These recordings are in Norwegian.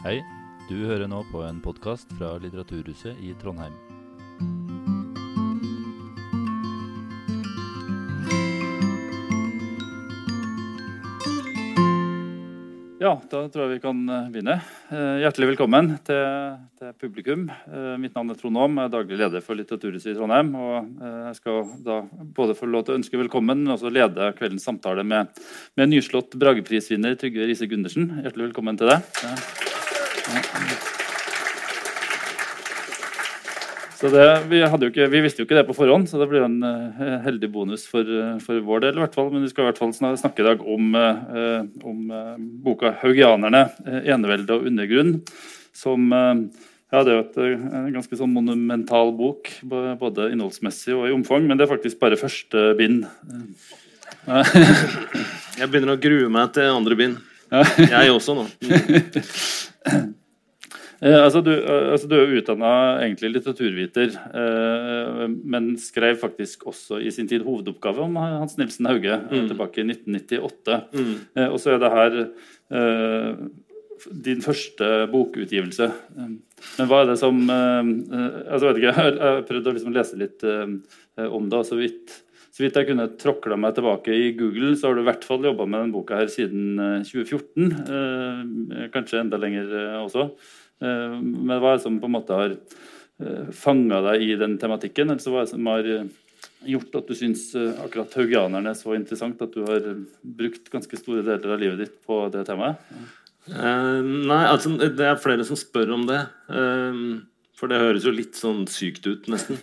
Hei, du hører nå på en podkast fra Litteraturhuset i Trondheim. Ja, da tror jeg vi kan eh, begynne. Eh, Hjertelig velkommen til, til publikum. Eh, Mitt navn er Trond Aam, jeg er daglig leder for Litteraturhuset i Trondheim. og Jeg skal da både få lov til å ønske velkommen, men også lede kveldens samtale med, med nyslått Brageprisvinner Trygve Riise Gundersen. Hjertelig velkommen til deg. Det, vi, ikke, vi visste jo ikke det på forhånd, så det blir en uh, heldig bonus for, uh, for vår del. i hvert fall. Men vi skal i hvert fall snakke i dag om, uh, om boka 'Haugianerne enevelde og undergrunn'. Som ja, det er jo en ganske sånn monumental bok, både innholdsmessig og i omfang. Men det er faktisk bare første bind. Jeg begynner å grue meg til andre bind. Jeg også nå. Eh, altså, du, eh, altså, du er utdanna egentlig litteraturviter, eh, men skrev faktisk også i sin tid hovedoppgave om Hans Nilsen Hauge eh, Mm. tilbake i 1998. Mm. Eh, og så er det her eh, din første bokutgivelse. Men hva er det som altså, vet ikke, Jeg har- prøvd å liksom lese litt om det. og så vidt så vidt jeg kunne tråkla meg tilbake i Google, så har du i hvert fall jobba med denne boka her siden eh, 2014. eh, Kanskje enda lenger eh, også. Eh, Men hva er det som på en måte har fanga deg i den tematikken? Eller hva er det som har eh, gjort at du syns eh, akkurat haugianerne er så interessant at du har eh, brukt ganske store deler av livet ditt på det temaet? Eh, nei, altså det er flere som spør om det. Eh, for det høres jo litt sånn sykt ut, nesten.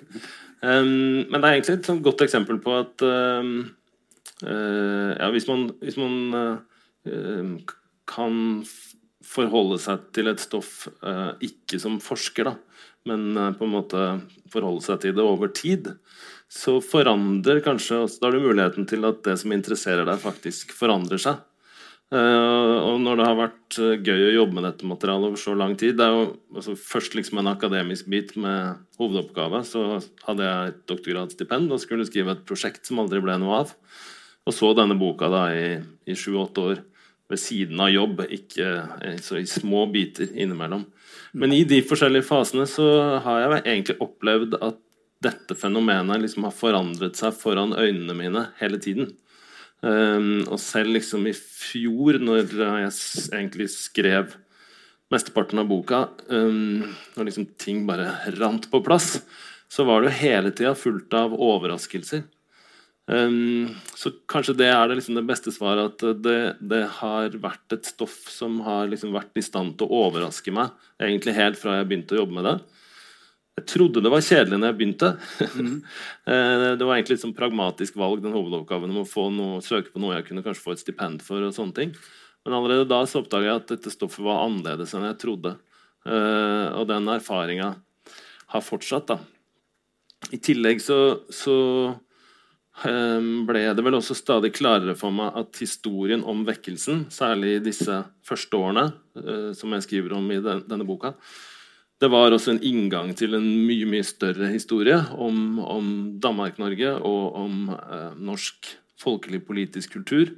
Eh, men det er egentlig et sånn godt eksempel på at eh, eh, Ja, hvis man, hvis man eh, eh, kan forholde seg til et stoff eh, ikke som forsker, da, men eh, på en måte forholde seg til det over tid, så forandrer kanskje Da har du muligheten til at det som interesserer deg, faktisk forandrer seg. Eh, og når det har vært gøy å jobbe med dette materialet over så lang tid Det er jo altså, først liksom en akademisk bit med hovedoppgave. Så hadde jeg et doktorgradsstipend og skulle skrive et prosjekt som aldri ble noe av. Og så denne boka da i sju-åtte år ved siden av jobb, ikke eh, så i små biter innimellom. Men i de forskjellige fasene så har jeg egentlig opplevd at dette fenomenet liksom har forandret seg foran øynene mine hele tiden. Um, og selv liksom i fjor, når jeg egentlig skrev mesteparten av boka, um, når liksom ting bare rant på plass, så var det jo hele tida fullt av overraskelser. Um, så kanskje det er det, liksom det beste svaret, at det, det har vært et stoff som har liksom vært i stand til å overraske meg, egentlig helt fra jeg begynte å jobbe med det. Jeg trodde det var kjedelig når jeg begynte. Mm. det var egentlig et sånn pragmatisk valg, den hovedoppgaven om å få noe, søke på noe jeg kunne kanskje få et stipend for. og sånne ting. Men allerede da så oppdaga jeg at dette stoffet var annerledes enn jeg trodde. Uh, og den erfaringa har fortsatt. da. I tillegg så, så eh, ble det vel også stadig klarere for meg at historien om vekkelsen, særlig i disse første årene, eh, som jeg skriver om i denne boka, det var også en inngang til en mye mye større historie om, om Danmark-Norge og om eh, norsk folkelig politisk kultur.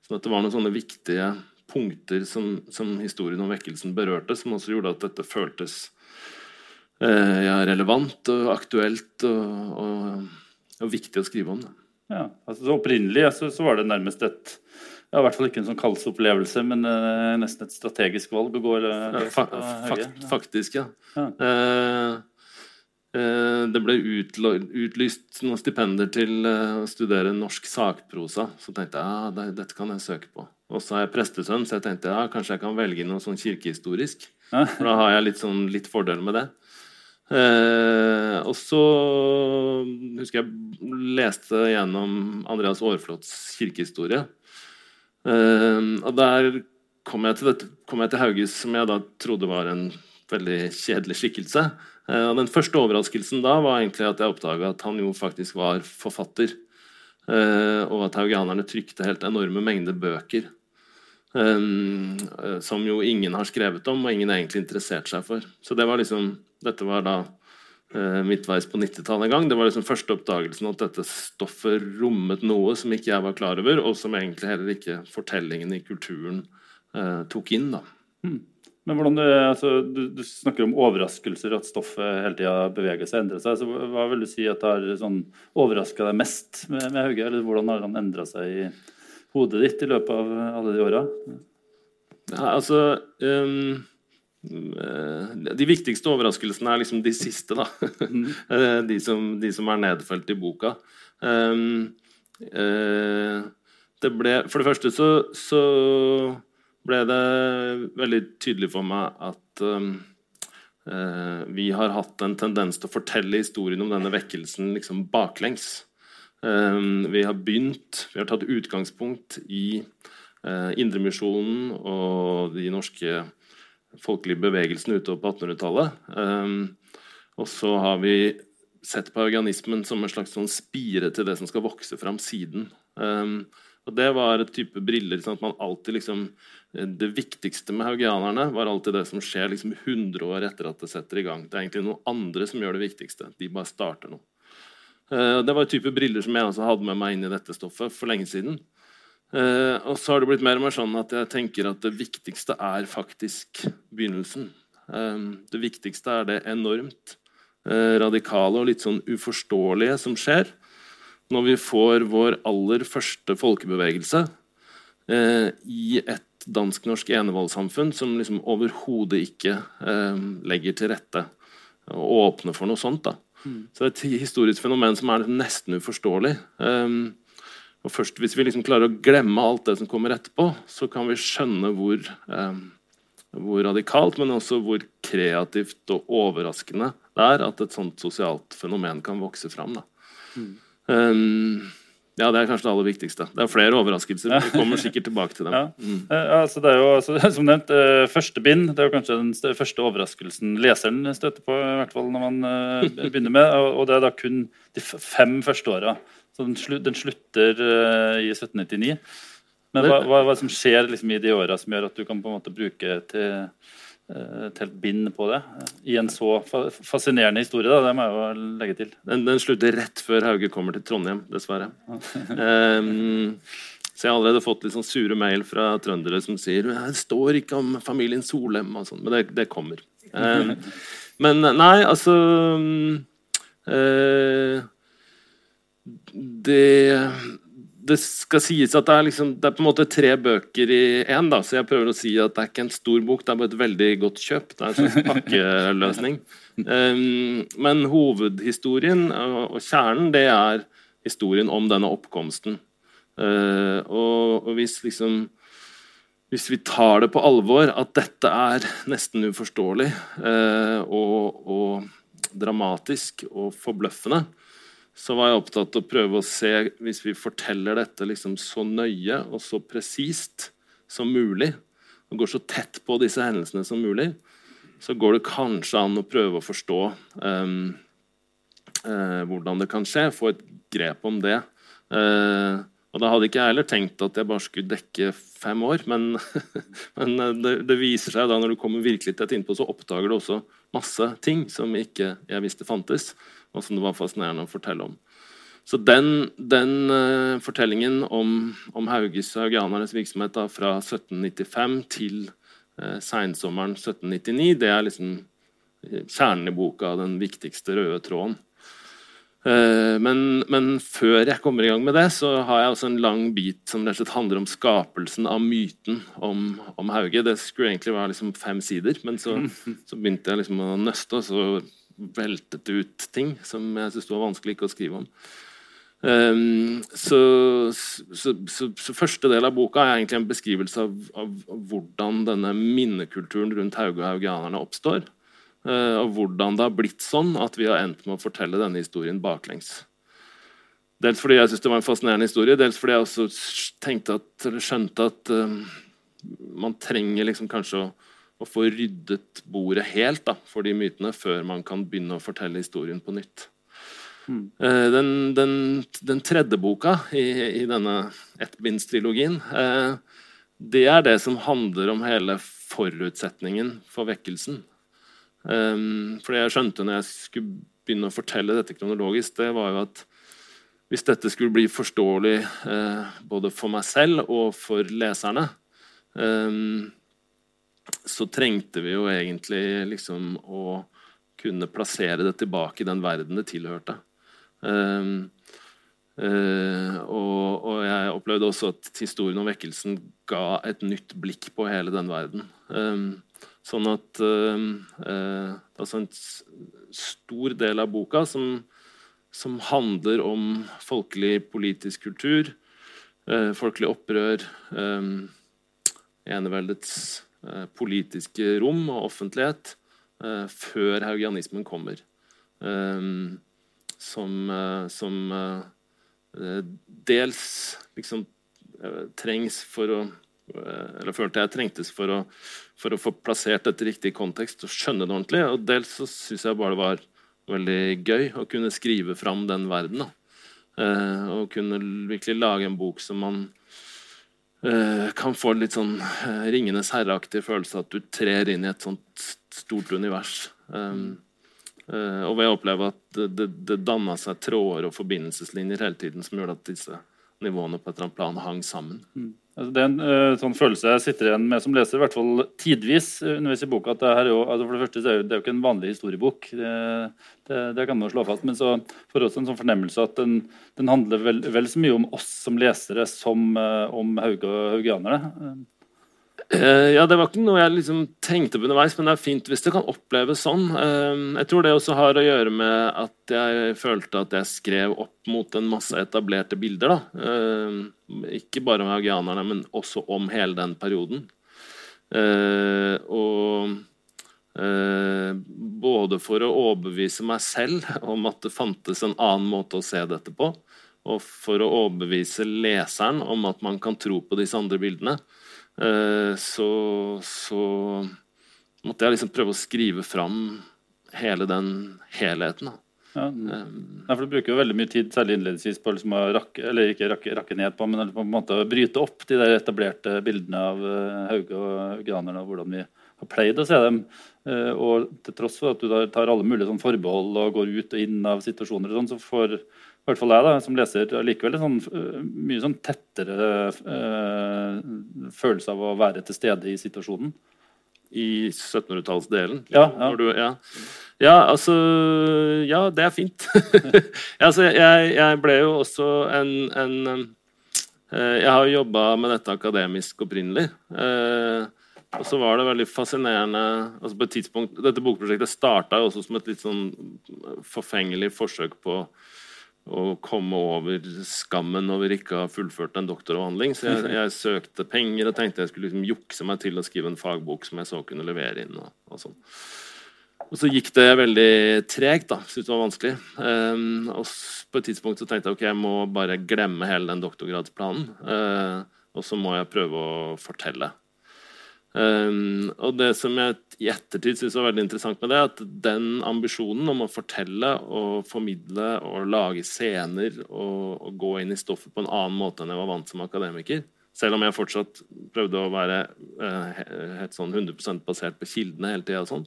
Så det var noen sånne viktige punkter som, som historien om vekkelsen berørte, som også gjorde at dette føltes eh, ja, relevant og aktuelt og, og, og viktig å skrive om. Det. Ja, altså så Opprinnelig så, så var det nærmest et ja, i hvert fall ikke en sånn kallsopplevelse, men uh, nesten et strategisk valg å gå Ja, fa fakt, faktisk, ja. Ja. Uh, uh, det ble utlyst noen stipender til å studere norsk sakprosa. Så tenkte jeg ja, det, dette kan jeg søke på. Og så er jeg prestesønn, så jeg tenkte ja, kanskje jeg kan velge noe sånn kirkehistorisk. For da har jeg litt, sånn, litt fordel med det. Eh, og så husker jeg leste gjennom Andreas Aarflots kirkehistorie. Eh, og der kom jeg, dette, kom jeg til Hauges, som jeg da trodde var en veldig kjedelig skikkelse. Eh, og Den første overraskelsen da var egentlig at jeg oppdaga at han jo faktisk var forfatter. Eh, og at haugianerne trykte helt enorme mengder bøker. eh, som jo ingen har skrevet om, og ingen egentlig interesserte seg for. Så det var liksom, Dette var da eh, midtveis på 90-tallet en gang. Det var liksom første oppdagelsen at dette stoffet rommet noe som ikke jeg var klar over, og som egentlig heller ikke fortellingen i kulturen eh, tok inn. da. Men hvordan du, altså, du, du, snakker om overraskelser, at stoffet hele tida beveger seg og endrer seg. Så hva vil du si at har sånn, overraska deg mest med, med, Hauge? Eller hvordan har han endra seg i hodet ditt i løpet av alle de åra? Ja, altså um, De viktigste overraskelsene er liksom de siste, da. Mm. de, som, de, som, er nedfelt i boka. Um, uh, det ble For det første så, så ble det veldig tydelig for meg at um, uh, vi har hatt en tendens til å fortelle historien om denne vekkelsen liksom baklengs. Um, vi har begynt, vi har tatt utgangspunkt i uh, Indremisjonen og de norske folkelige bevegelsene utover på 1800-tallet. Um, og så har vi sett på organismen som en slags sånn spire til det som skal vokse fram siden. Um, og Det var et type briller. sånn at man alltid liksom, eh, Det viktigste med haugianerne var alltid det som skjer liksom 100 år etter at det setter i gang. Det er egentlig noen andre som gjør det viktigste. De bare starter noe. Uh, det var et type briller som jeg hadde med meg inn i dette stoffet for lenge siden. Uh, og så har det blitt mer og mer sånn at jeg tenker at det viktigste er faktisk begynnelsen. Uh, det viktigste er det enormt radikale og litt sånn uforståelige som skjer når vi får vår aller første folkebevegelse eh, i et dansk-norsk enevoldssamfunn som liksom overhodet ikke legger til rette og åpner for noe sånt. da. Mm. Så det er et historisk fenomen som er nesten uforståelig. Um, og først Hvis vi liksom klarer å glemme alt det som kommer etterpå, så kan vi skjønne hvor, eh, hvor radikalt, men også hvor kreativt og overraskende det er at et sånt sosialt fenomen kan vokse fram. Mm. Um, ja, Det er kanskje det aller viktigste. Det er flere overraskelser. men Vi kommer sikkert tilbake til dem. Ja. Mm. Ja, altså det er jo, altså, som nevnt, uh, første bind det er jo kanskje den første overraskelsen leseren støter på. i hvert fall når man uh, begynner med, og, det er da kun de fem første åra. Så den, slu, den slutter uh, i 1799. Men hva, hva, hva som skjer liksom, i de åra som gjør at du kan på en måte bruke til Eh, et helt bind på det. I en så fascinerende historie, da, det må jeg jo legge til. Den, den slutter rett før Hauge kommer til Trondheim, dessverre. um, så jeg har allerede fått litt sånn sure mail fra trøndere som sier det står ikke om familien Solem og sånn, men det, det kommer. Um, men nei, altså um, uh, Det det skal sies at det er, liksom, det er, på en måte tre bøker i én. Så jeg prøver å si at det er ikke en stor bok, det er bare et veldig godt kjøp. Det er en slags pakkeløsning. Um, men hovedhistorien og, og, kjernen, det er historien om denne oppkomsten. Uh, og, og hvis, liksom, hvis vi tar det på alvor at dette er nesten uforståelig uh, og, og dramatisk og forbløffende, så var jeg opptatt av å prøve å se Hvis vi forteller dette liksom så nøye og så presist som mulig, og går så tett på disse hendelsene som mulig, så går det kanskje an å prøve å forstå um, uh, hvordan det kan skje. Få et grep om det. Uh, og Da hadde ikke jeg heller tenkt at jeg bare skulle dekke fem år. Men, men det, det, viser seg da når du kommer virkelig tett innpå, så oppdager du også masse ting som ikke jeg visste fantes og som det var fascinerende å fortelle om. Så den, den uh, fortellingen om, om Hauges haugianernes virksomhet da, fra 1795 til uh, seinsommeren 1799, det er liksom eh, kjernen i boka, den viktigste røde tråden. Men, men, før jeg kommer i gang med det, så har jeg også en lang bit som handler om skapelsen av myten om, om Hauge. Det skulle egentlig være liksom fem sider, men så, så begynte jeg liksom å nøste, og så veltet ut ting som jeg syntes var vanskelig ikke å skrive om. Um, så, så, så, så, første del av boka er egentlig en beskrivelse av, av, av hvordan denne minnekulturen rundt Hauge og haugianerne oppstår. Uh, og hvordan det har blitt sånn at vi har endt med å fortelle denne historien baklengs. Dels fordi jeg syntes det var en fascinerende historie, dels fordi jeg også tenkte at, eller skjønte at um, man trenger liksom kanskje å å få ryddet bordet helt da, for de mytene før man kan begynne å fortelle historien på nytt. Mm. Den, den, den, tredje boka i, i denne ettbindstrilogien eh, det er det som handler om hele forutsetningen for vekkelsen. Um, for det jeg skjønte når jeg skulle begynne å fortelle dette kronologisk, det var jo at hvis dette skulle bli forståelig eh, både for meg selv og for leserne, um, så trengte vi jo egentlig liksom å kunne plassere det tilbake i den verden det tilhørte. Um, uh, og, og, jeg opplevde også at historien om vekkelsen ga et nytt blikk på hele den verden. Um, sånn at um, uh, altså En stor del av boka som, som handler om folkelig politisk kultur, uh, folkelig opprør, eneveldets politiske rom og offentlighet, uh, før haugianismen kommer. Um, som, som dels liksom trengs for å Eller følte jeg trengtes for å, for å få plassert dette riktig i kontekst og skjønne det ordentlig. Og dels så syns jeg bare det var veldig gøy å kunne skrive fram den verden. og kunne virkelig lage en bok som man kan få litt sånn uh, Ringenes herreaktig følelse at du trer inn i et sånt stort univers. Um, uh, og ved å oppleve at det, det, det danna seg tråder og forbindelseslinjer hele tiden som gjorde at disse nivåene på et eller annet plan hang sammen. Mm. Altså, det er en uh, sånn følelse jeg sitter igjen med som leser, i hvert fall tidvis underveis i boka. at det her er jo, altså For det første det er det jo ikke en vanlig historiebok, det, det, det kan man slå fast. Men så får også en sånn fornemmelse at den, den handler vel, vel, så mye om oss som lesere som uh, om haugianere. Uh, ja, Det var ikke noe jeg liksom tenkte på underveis, men det er fint hvis det kan oppleves sånn. Uh, jeg tror det også har å gjøre med at jeg følte at jeg skrev opp mot en masse etablerte bilder. da. Uh, ikke bare om haugianerne, men også om hele den perioden. og både for å overbevise meg selv om at det fantes en annen måte å se dette på, og for å overbevise leseren om at man kan tro på disse andre bildene. Eh, så, så måtte jeg liksom prøve å skrive fram hele den helheten. Ja, um, for Du bruker jo veldig mye tid særlig innledningsvis på liksom å rakke, eller ikke rakke, rakke, ned på, men på en måte å bryte opp de der etablerte bildene av uh, Hauge og granerne og hvordan vi har pleid å se dem. Og til tross for at du tar alle mulige sånn forbehold og går ut og inn av situasjoner, og sånn, så får i hvert fall jeg da, som leser likevel en sånn, eh, mye sånn tettere uh, følelse av å være til stede i situasjonen. I 1700-tallsdelen? Ja, ja. ja. ja, altså Ja, det er fint. altså, jeg, jeg, ble jo også en, en uh, Jeg har jobba med dette akademisk opprinnelig. Og så var det veldig fascinerende altså på et tidspunkt, Dette bokprosjektet starta også som et litt sånn forfengelig forsøk på å komme over skammen over ikke å ha fullført en doktoravhandling. Så jeg, jeg, søkte penger og tenkte jeg skulle liksom jukse meg til å skrive en fagbok som jeg så kunne levere inn. Og, og sånn. Og så gikk det veldig tregt. da, Syntes det var vanskelig. Um, og på et tidspunkt så tenkte jeg ok, jeg må bare glemme hele den doktorgradsplanen. Uh, og så må jeg prøve å fortelle. Um, og det som jeg i ettertid syns var veldig interessant med det, er at den ambisjonen om å fortelle og formidle og lage scener og, og, gå inn i stoffet på en annen måte enn jeg var vant som akademiker, selv om jeg fortsatt prøvde å være uh, helt sånn 100% basert på kildene hele tida, sånn,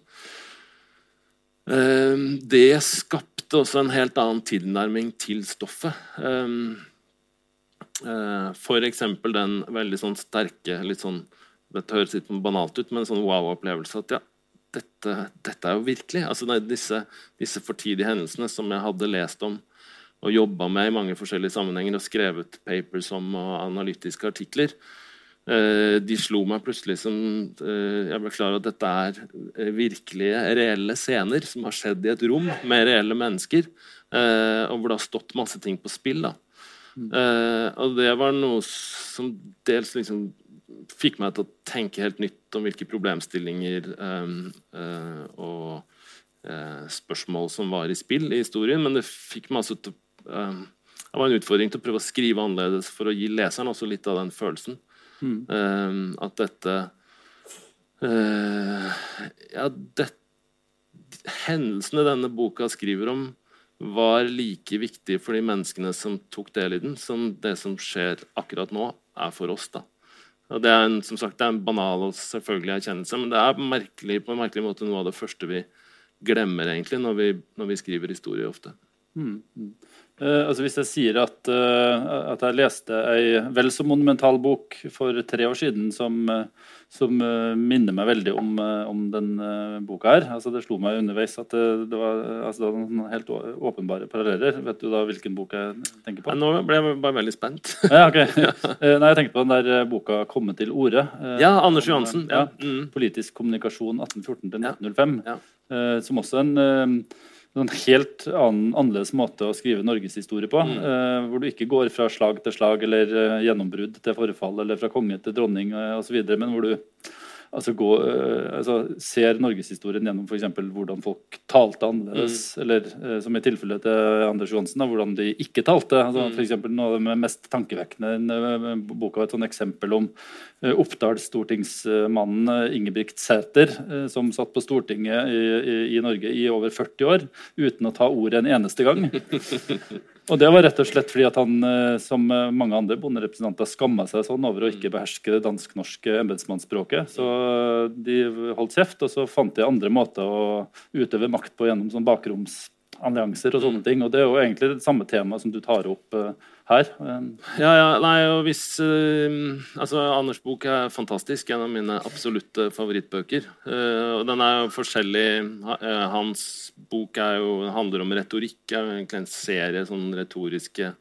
um, det skapte også en helt annen tilnærming til stoffet. Um, for eksempel den veldig sånn sterke, litt sånn dette høres litt banalt ut, men en sånn wow-opplevelse at ja, dette, dette, er jo virkelig. Altså disse, disse, fortidige hendelsene som jeg hadde lest om og jobba med i mange forskjellige sammenhenger og skrevet papers om og analytiske artikler, eh, de slo meg plutselig som eh, Jeg ble klar over at dette er eh, virkelige, reelle scener som har skjedd i et rom med reelle mennesker, eh, og hvor det har stått masse ting på spill. da. Mm. Uh, og det var noe som dels liksom fikk meg til å tenke helt nytt om hvilke problemstillinger um, uh, og uh, spørsmål som var i spill i historien. Men det fikk meg altså til um, Det var en utfordring til å prøve å skrive annerledes for å gi leseren også litt av den følelsen. Mm. Um, at dette uh, Ja, det, hendelsene denne boka skriver om, var like viktige for de menneskene som tok del i den, som det som skjer akkurat nå, er for oss. da. Og det er en, som sagt, det er en banal og selvfølgelig erkjennelse, men det er merkelig, på en merkelig måte noe av det første vi glemmer egentlig når vi, når vi skriver historie ofte. Mm, mm. Uh, altså Hvis jeg sier at, uh, at, jeg leste ei vel så monumental bok for tre år siden som, uh, som minner meg veldig om, om den boka her altså Det slo meg underveis at det, var altså, det helt åpenbare paralleller. Vet du da hvilken bok jeg tenker på? Nå ble jeg bare veldig spent. ja, ok. Nei, Jeg tenkte på den der boka 'Komme til orde'. ja, Anders Johansen. Ja. Mm. Politisk kommunikasjon 1814-1905. Ja. som også en en helt annen, annerledes måte å skrive norgeshistorie på. Mm. Eh, hvor du ikke går fra slag til slag eller eh, gjennombrudd til forfall eller fra konge til dronning eh, osv., men hvor du altså, gå, uh, altså, ser norgeshistorien gjennom f.eks. hvordan folk talte annerledes. Mm. Eller uh, som i tilfellet til Anders Johansen, da, hvordan de ikke talte. Altså, mm. For noe av det mest tankevekkende uh, boka var et sånt eksempel om uh, Oppdal-stortingsmannen Ingebrigt Sæter, som satt på Stortinget i, i, i Norge i over 40 år uten å ta ordet en eneste gang. Og det var rett og slett fordi at han, eh, som mange andre bonderepresentanter, skamma seg sånn over å ikke beherske det dansk-norske embetsmannsspråket. Så de holdt kjeft, og så fant de andre måter å utøve makt på gjennom sånn bakromsallianser og sånne ting. Og det er jo egentlig det samme temaet som du tar opp her. Ja, ja, nei, og hvis uh, Altså, Anders' bok er fantastisk. En av mine absolutte favorittbøker. Uh, og den er jo forskjellig. Uh, hans bok er jo, handler om retorikk. er jo egentlig en serie sånn retoriske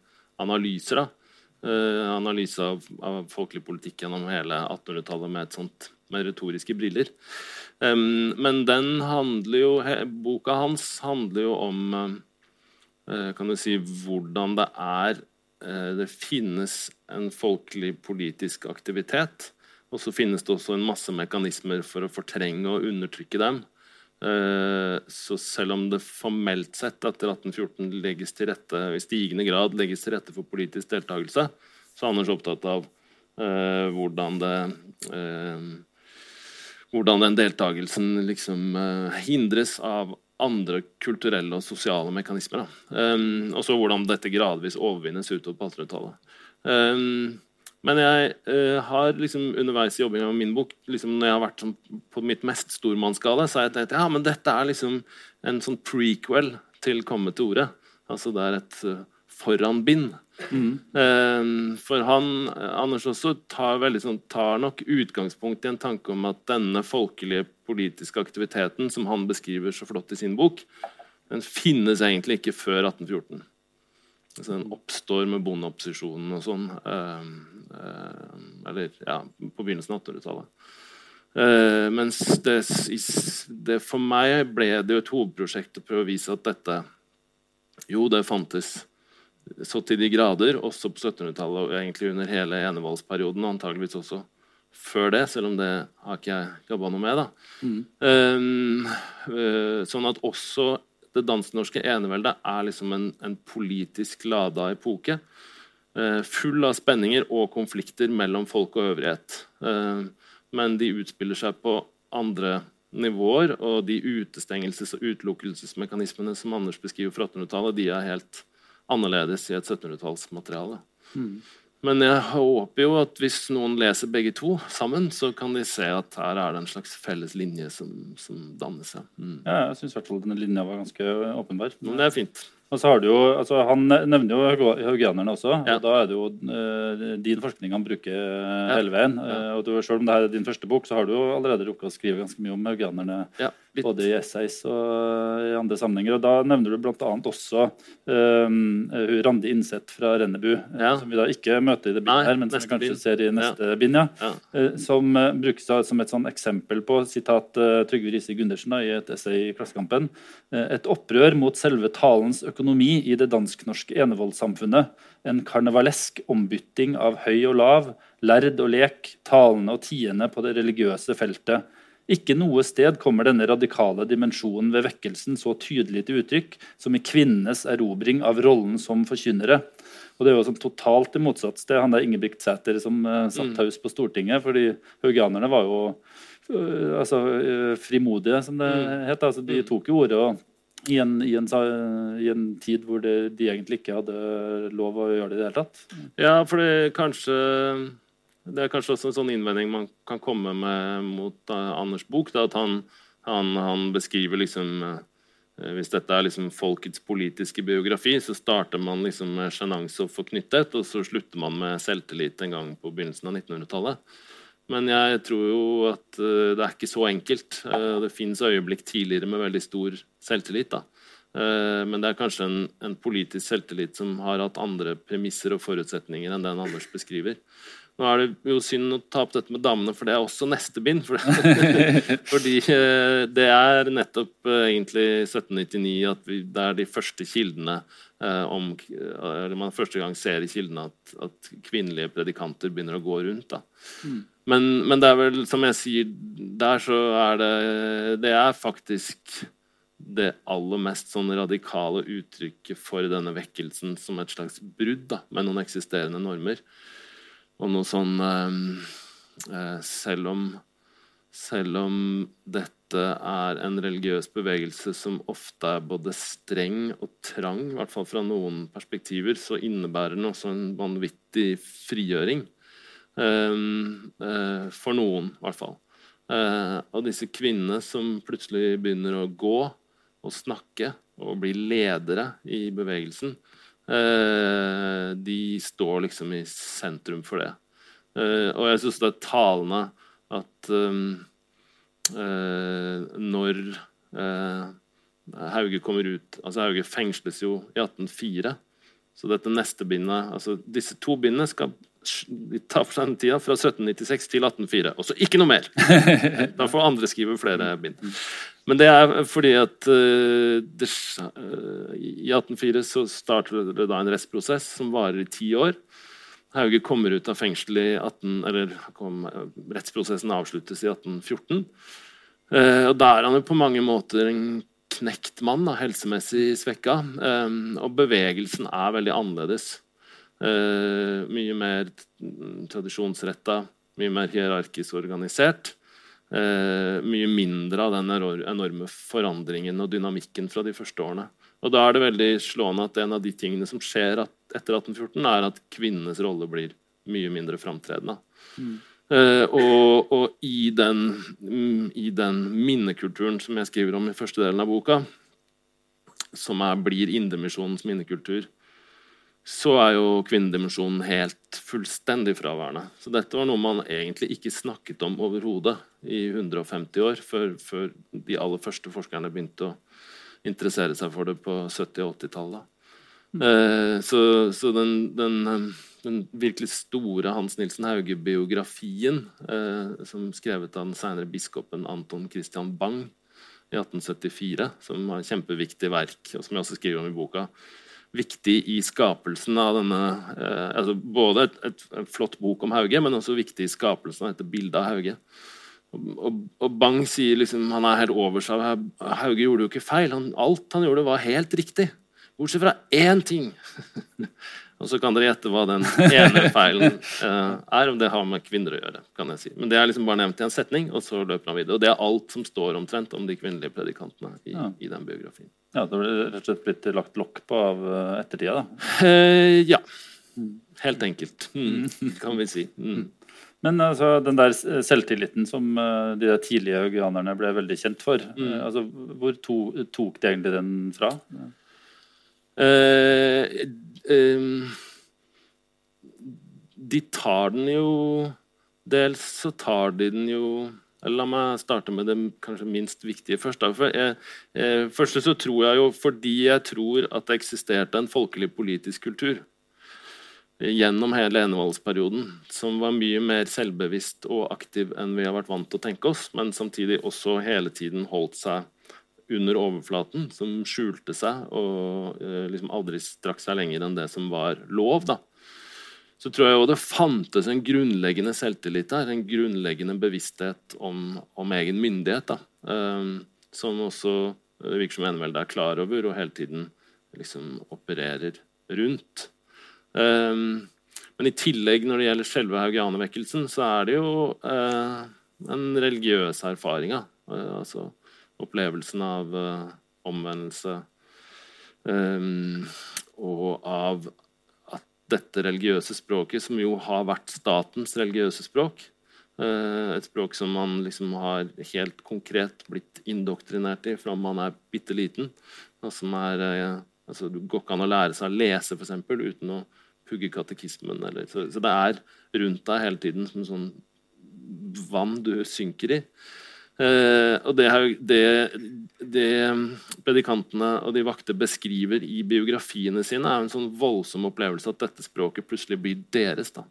analyser. da. analyse av, av, folkelig politikk gjennom hele 1800-tallet med, et sånt, med retoriske briller. Um, men den handler jo Boka hans handler jo om kan du si, hvordan det er Eh, det finnes en folkelig politisk aktivitet. Og så finnes det også en masse mekanismer for å fortrenge og undertrykke dem. Eh, så selv om det formelt sett etter 1814 legges til rette, i stigende grad legges til rette for politisk deltakelse, så er Anders opptatt av eh, hvordan det hvordan den deltakelsen liksom hindres av andre kulturelle og sosiale mekanismer. Um, og så hvordan dette gradvis overvinnes utover på 1800-tallet. Um, men jeg uh, har liksom underveis i jobbinga med min bok, liksom når jeg har vært sånn, på mitt mest stormannsgale, så har jeg tenkt ja, men dette er liksom en sånn prequel til 'Komme til orde'. Altså det er et uh, foranbind. Mm. Uh, for han, Anders også, tar, sånn, tar, nok utgangspunkt i en tanke om at denne folkelige politiske aktiviteten som han beskriver så flott i sin bok, den finnes egentlig ikke før 1814. Altså den oppstår med bondeopposisjonen og sånn. Uh, uh, eller ja, på begynnelsen av 1800-tallet. Uh, mens det, det, for meg ble det jo et hovedprosjekt å prøve å vise at dette Jo, det fantes så til de grader, også på 1700-tallet og egentlig under hele enevoldsperioden, antageligvis også før det, selv om det har ikke jeg jobba noe med. da. Mm. Um, uh, sånn at også det dansk-norske eneveldet er liksom en, en politisk lada epoke. Uh, full av spenninger og konflikter mellom folk og øvrighet. Uh, men de utspiller seg på andre nivåer, og de utestengelses- og utelukkelsesmekanismene som Anders beskriver fra 1800-tallet, de er helt annerledes i et 1700-tallsmateriale. Mm. Men jeg håper jo at hvis noen leser begge to sammen, så kan de se at her er det en slags felles linje som, som dannes. Ja, mm. ja jeg syns denne linja var ganske åpenbar. Men det er fint. Og så har du jo, altså Han nevner jo haugianerne også. Ja. og Da er det jo uh, din forskning han bruker uh, hele veien. Uh, og du, Selv om det her er din første bok, så har du jo allerede rukket å skrive ganske mye om haugianerne. Ja, både i essays og i andre sammenhenger. og Da nevner du bl.a. også Randi Innseth fra Rennebu, som vi da ikke møter i det bindet her, men som vi kanskje bin. ser i neste ja. bind. ja. som brukes da som et sånn eksempel på sitat Trygve Riise Gundersen da, i et essay i Klassekampen. et opprør mot selve talens økonomi økonomi i det dansk-norske enevoldssamfunnet. En karnevalesk ombytting av høy og lav, lærd og lek, talende og tiende på det religiøse feltet. Ikke noe sted kommer denne radikale dimensjonen ved vekkelsen så tydelig til uttrykk som i kvinnenes erobring av rollen som forkynnere. Og Det er jo sånn totalt i motsats til han der Ingebrigt Sæter som uh, satt mm. taus på Stortinget. fordi haugianerne var jo uh, altså, uh, frimodige, som det mm. het. Altså, de mm. tok jo ordet og i en, i, en, i en, tid hvor det, de egentlig ikke hadde lov å gjøre det i det hele tatt. Ja, for det, kanskje, det er kanskje også en sånn innvending man kan komme med mot Anders' bok. Da, at han, han, han, beskriver liksom Eh, hvis dette er liksom folkets politiske biografi, så starter man liksom med sjenanse og forknyttet, og så slutter man med selvtillit en gang på begynnelsen av 1900-tallet. Men jeg tror jo at uh, det er ikke så enkelt. Uh, det fins øyeblikk tidligere med veldig stor selvtillit. da. Uh, men det er kanskje en, en, politisk selvtillit som har hatt andre premisser og forutsetninger enn den Anders beskriver. Nå er det jo synd å ta opp dette med damene, for det er også neste bind. For fordi eh, det er nettopp eh, egentlig 1799 at vi, det er de første kildene eh, om Eller man første gang ser i kildene at, at kvinnelige predikanter begynner å gå rundt. Mm. Men, men, det er vel, som jeg sier, der så er det Det er faktisk det aller mest sånn radikale uttrykket for denne vekkelsen som et slags brudd da, med noen eksisterende normer. Og noe sånn ehm, eh, selv, om, selv om dette er en religiøs bevegelse som ofte er både streng og trang, i hvert fall fra noen perspektiver, så innebærer den også en vanvittig frigjøring. Eh, uh, for noen, i hvert fall. Uh, og disse kvinnene som plutselig begynner å gå og snakke og bli ledere i bevegelsen, Eh, de står liksom i sentrum for det. Eh, og jeg syns det er talende at um, når Hauge kommer ut altså Hauge fengsles jo i 1804. Så dette neste bindet, altså disse to bindene skal ta for seg den tida fra 1796 til 1804. Og så ikke noe mer! Da får andre skrive flere bind. Men det er fordi at uh, det, uh, i 1804 så starter det da en rettsprosess som varer i ti år. Hauge kommer ut av fengsel i 18, eller kom, Rettsprosessen avsluttes i 1814. Uh, og Da er han jo på mange måter en knekt mann, da, helsemessig svekka. Og bevegelsen er veldig annerledes. mye mer tradisjonsretta, mye mer hierarkisk organisert eh, mye mindre av den enorme forandringen og dynamikken fra de første årene. Og Da er det veldig slående at en av de tingene som skjer etter 1814, er at kvinnenes rolle blir mye mindre framtredende. Mm. Eh, og, og i, den, mm, i, den, minnekulturen som jeg skriver om i første delen av boka, som er, blir Indremisjonens minnekultur, så er jo kvinnedimensjonen helt fullstendig fraværende. Så dette var noe man egentlig ikke snakket om overhodet i 150 år, før, før, de aller første forskerne begynte å interessere seg for det på 70- og 80-tallet. Mm. Eh, så, så den, den, den, virkelig store Hans Nilsen Hauge-biografien, eh, som skrevet av den senere biskopen Anton Christian Bang i 1874, som var et kjempeviktig verk, og som jeg også skriver om i boka, viktig i skapelsen av denne eh, altså Både et, et, et, flott bok om Hauge, men også viktig i skapelsen av dette bildet av Hauge. Og, og, Bang sier liksom han er helt over seg. Hauge gjorde jo ikke feil. Han, alt han gjorde, var helt riktig. Bortsett fra én ting. Og så kan dere gjette hva den ene feilen uh, er. Om det har med kvinner å gjøre. kan jeg si. Men det er liksom bare nevnt i en setning, og så løper han videre. Og det er alt som står omtrent om de kvinnelige predikantene i, ja. i den biografien. Ja, Det ble rett og slett blitt lagt lokk på av uh, ettertida? da? Uh, ja. Helt enkelt, mm, kan vi si. Mm. Men altså, den der selvtilliten som de der tidlige haugianerne ble veldig kjent for, mm. altså, hvor to, tok de egentlig den fra? Uh, De tar den jo Dels så tar de den jo La meg starte med det kanskje minst viktige først. For jeg, jeg, først så tror jeg jo fordi jeg tror at det eksisterte en folkelig politisk kultur gjennom hele enevaldsperioden, som var mye mer selvbevisst og aktiv enn vi har vært vant til å tenke oss, men samtidig også hele tiden holdt seg under overflaten, som skjulte seg og eh, liksom aldri strakk seg lenger enn det som var lov. da. Så tror jeg jo det fantes en grunnleggende selvtillit der, en grunnleggende bevissthet om, om egen myndighet, da, um, som også det virker som eneveldet er klar over og hele tiden liksom opererer rundt. Um, men i tillegg, når det gjelder selve haugianervekkelsen, så er det jo den religiøse erfaringa. Uh, altså, opplevelsen av uh, omvendelse um, og av at dette religiøse språket, som jo har vært statens religiøse språk, Eh, et språk som man liksom har helt konkret blitt indoktrinert i fra man er bitte liten. Som er, eh, altså, det går ikke an å lære seg å lese for eksempel, uten å pugge katekismen. Eller, så, så, det er rundt deg hele tiden som sånn vann du synker i. Eh, og det, det, det, predikantene og de vakte beskriver i biografiene sine, er en sånn voldsom opplevelse at dette språket plutselig blir deres. da.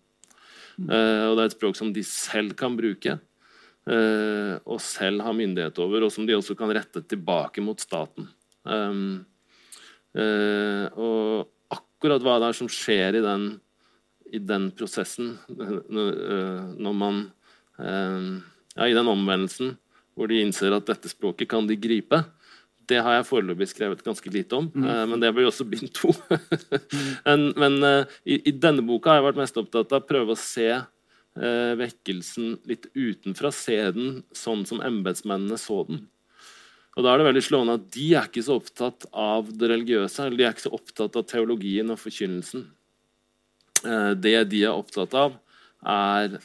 Eh, og det er et språk som de selv kan bruke. Eh, og selv har myndighet over, og som de også kan rette tilbake mot staten. Um, eh, og akkurat hva det er som skjer i den, i den prosessen, når man ja, I den omvendelsen hvor de innser at dette språket kan de gripe, det har jeg foreløpig skrevet ganske lite om. Mm. Uh, men det blir også bind to. men, men uh, i, i, denne boka har jeg vært mest opptatt av å prøve å se eh, vekkelsen litt utenfra. Se den sånn som embetsmennene så den. Og da er det veldig slående at De er ikke så opptatt av det religiøse, eller de er ikke så opptatt av teologien og forkynnelsen. det de er opptatt av, er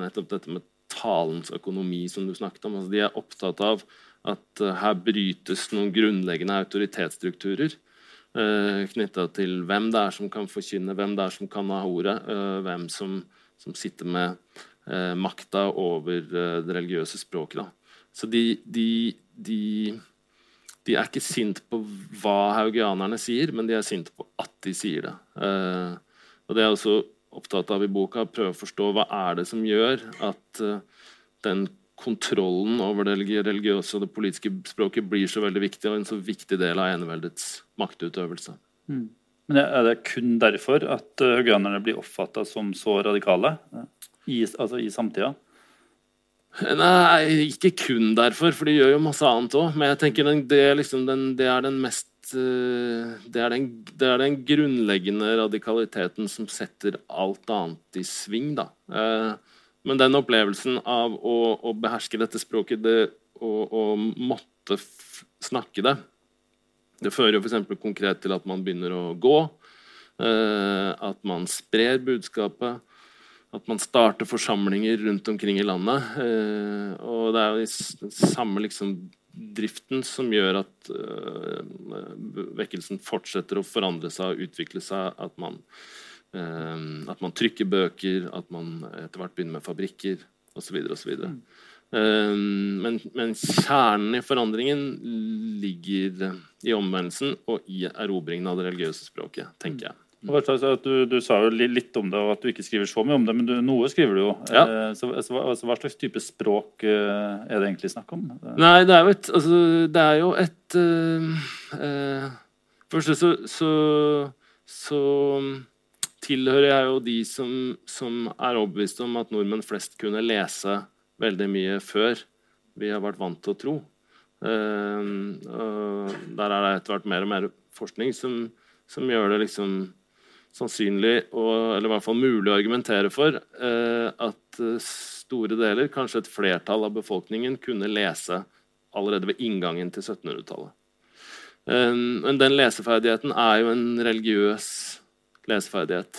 nettopp dette med talens økonomi, som du snakket om. Altså, de er opptatt av at her brytes noen grunnleggende autoritetsstrukturer eh, knytta til hvem det er som kan forkynne, hvem det er som kan ha ordet, hvem som, som, sitter med makta over det religiøse språket. Da. Så de, de, de, de, er ikke sint på hva haugianerne sier, men de er sint på at de sier det. og det er også opptatt av i boka, prøve å forstå hva er det som gjør at den kontrollen over det religiøse og det politiske språket blir så veldig viktig, og en så viktig del av eneveldets maktutøvelse. Mm. Men Er det kun derfor at uh, haugianerne blir oppfatta som så radikale i, altså i samtida? Nei, ikke kun derfor, for de gjør jo masse annet òg. Men jeg tenker den, det, liksom den, det, er den mest uh, det er den, det er den, grunnleggende radikaliteten som setter alt annet i sving, da. Uh, men den opplevelsen av å, å beherske dette språket, det å måtte snakke det, det fører jo f.eks. konkret til at man begynner å gå. Eh, at man sprer budskapet. At man starter forsamlinger rundt omkring i landet. Eh, og det er jo den samme liksom, driften som gjør at eh, vekkelsen fortsetter å forandre seg og utvikle seg. At man Ehm, at man trykker bøker, at man etter hvert begynner med fabrikker osv. osv. Men, men kjernen i forandringen ligger i omvendelsen og i erobringen av det religiøse språket, tenker jeg. Du, du, sa jo litt om det, og at du ikke skriver så mye om det, men du, noe skriver du jo. Ja. Så, så, så, så, Hva slags type språk eh, er det egentlig snakk om? Nei, det er jo et, altså, det er jo et uh, uh, Først så, så, så tilhører jeg jo de som, som er overbevist om at nordmenn flest kunne lese veldig mye før vi har vært vant til å tro. Uh, der er det etter hvert mer og mer forskning som, som gjør det liksom sannsynlig, og, eller i hvert fall mulig å argumentere for, uh, at store deler, kanskje et flertall av befolkningen, kunne lese allerede ved inngangen til 1700-tallet. Uh, men den leseferdigheten er jo en religiøs leseferdighet.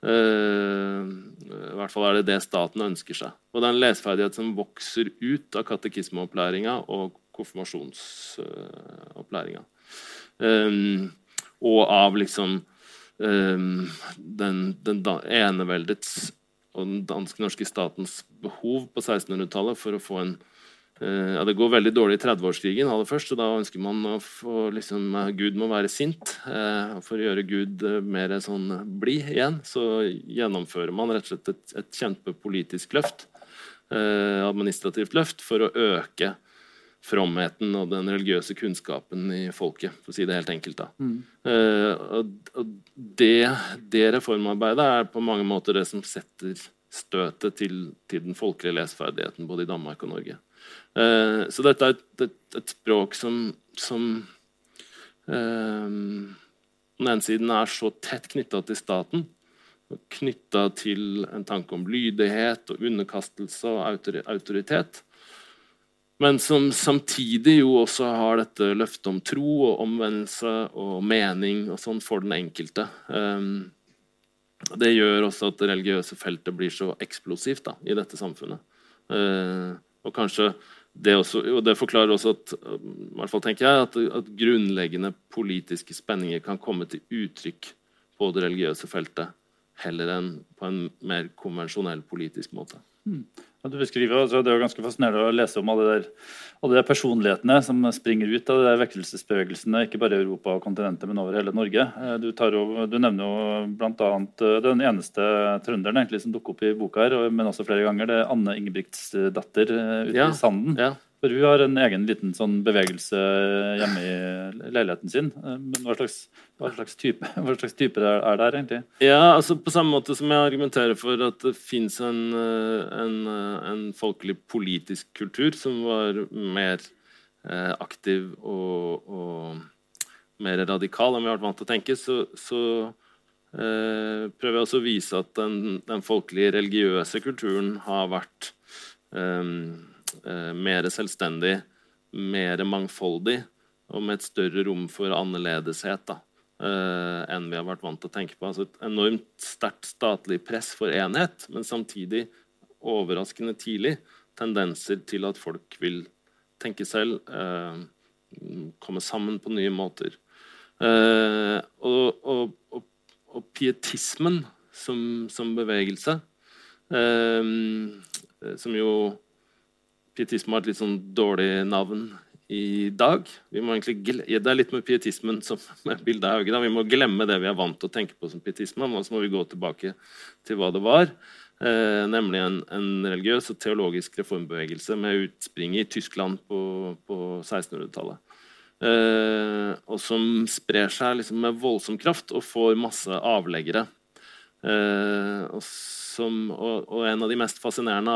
I hvert fall er det det staten ønsker seg. Og det er en leseferdighet som vokser ut av katekismeopplæringa og konfirmasjonsopplæringa. Og av liksom den, den eneveldets og den dansk-norske statens behov på 1600-tallet for å få en Eh, ja, Det går veldig dårlig i 30-årskrigen aller først, og da ønsker man å få liksom, eh, Gud må være sint. Eh, for å gjøre Gud mer sånn blid igjen, så gjennomfører man rett og slett et, et kjempepolitisk løft. administrativt løft for å øke fromheten og den religiøse kunnskapen i folket, for å si det helt enkelt. Mm. Uh, og det, det, reformarbeidet er på mange måter det som setter støtet til, til den folkelige leseferdigheten både i Danmark og Norge. Uh, så dette er et, et, et språk som, som uh, på den ene siden er så tett knytta til staten, knytta til en tanke om lydighet og underkastelse og autoritet, men som samtidig jo også har dette løftet om tro og omvendelse og mening og sånn for den enkelte. Um, det gjør også at det religiøse feltet blir så eksplosivt da, i dette samfunnet. Uh, og kanskje det, også, og det forklarer også at, i hvert fall tenker jeg, at, at, grunnleggende politiske spenninger kan komme til uttrykk på det religiøse feltet heller enn på en mer konvensjonell politisk måte. Mm. Du beskriver, altså, Det er jo ganske fascinerende å lese om alle, der, alle de personlighetene som springer ut av de vekkelsesbevegelsene, ikke bare i Europa og kontinentet, men over hele Norge. Eh, du, jo, du nevner jo bl.a. Eh, den eneste trønderen egentlig som dukker opp i boka, her, men også flere ganger. Det er Anne Ingebrigtsdatter eh, ute ja, i Sanden. Ja. For hun har en egen liten sånn bevegelse hjemme i leiligheten sin. Eh, men hva slags, hva slags, type, hva slags type er det her, egentlig? Ja, altså På samme måte som jeg argumenterer for at det fins en, eh, en, eh, en, folkelig politisk kultur som var mer aktiv og, og, mer radikal enn vi har vært vant til å tenke, så, så eh, prøver jeg også å vise at den, den folkelige religiøse kulturen har vært eh, mer selvstendig, mer mangfoldig og med et større rom for annerledeshet da, eh, enn vi har vært vant til å tenke på. Altså et enormt sterkt statlig press for enhet, men samtidig overraskende tidlig tendenser til at folk vil tenke selv, eh, komme sammen på nye måter. Eh, og, og, og, og, pietismen som, som bevegelse, eh, som jo pietisme har et litt sånn dårlig navn i dag. Vi må egentlig Det er litt med pietismen som med bildet er. Vi må glemme det vi er vant til å tenke på som pietisme, og så må vi gå tilbake til hva det var. Eh, nemlig en, en, religiøs og teologisk reformbevegelse med utspring i Tyskland på, på 1600-tallet. Eh, og som sprer seg liksom med voldsom kraft og får masse avleggere. Eh, og som, og, og, en av de mest fascinerende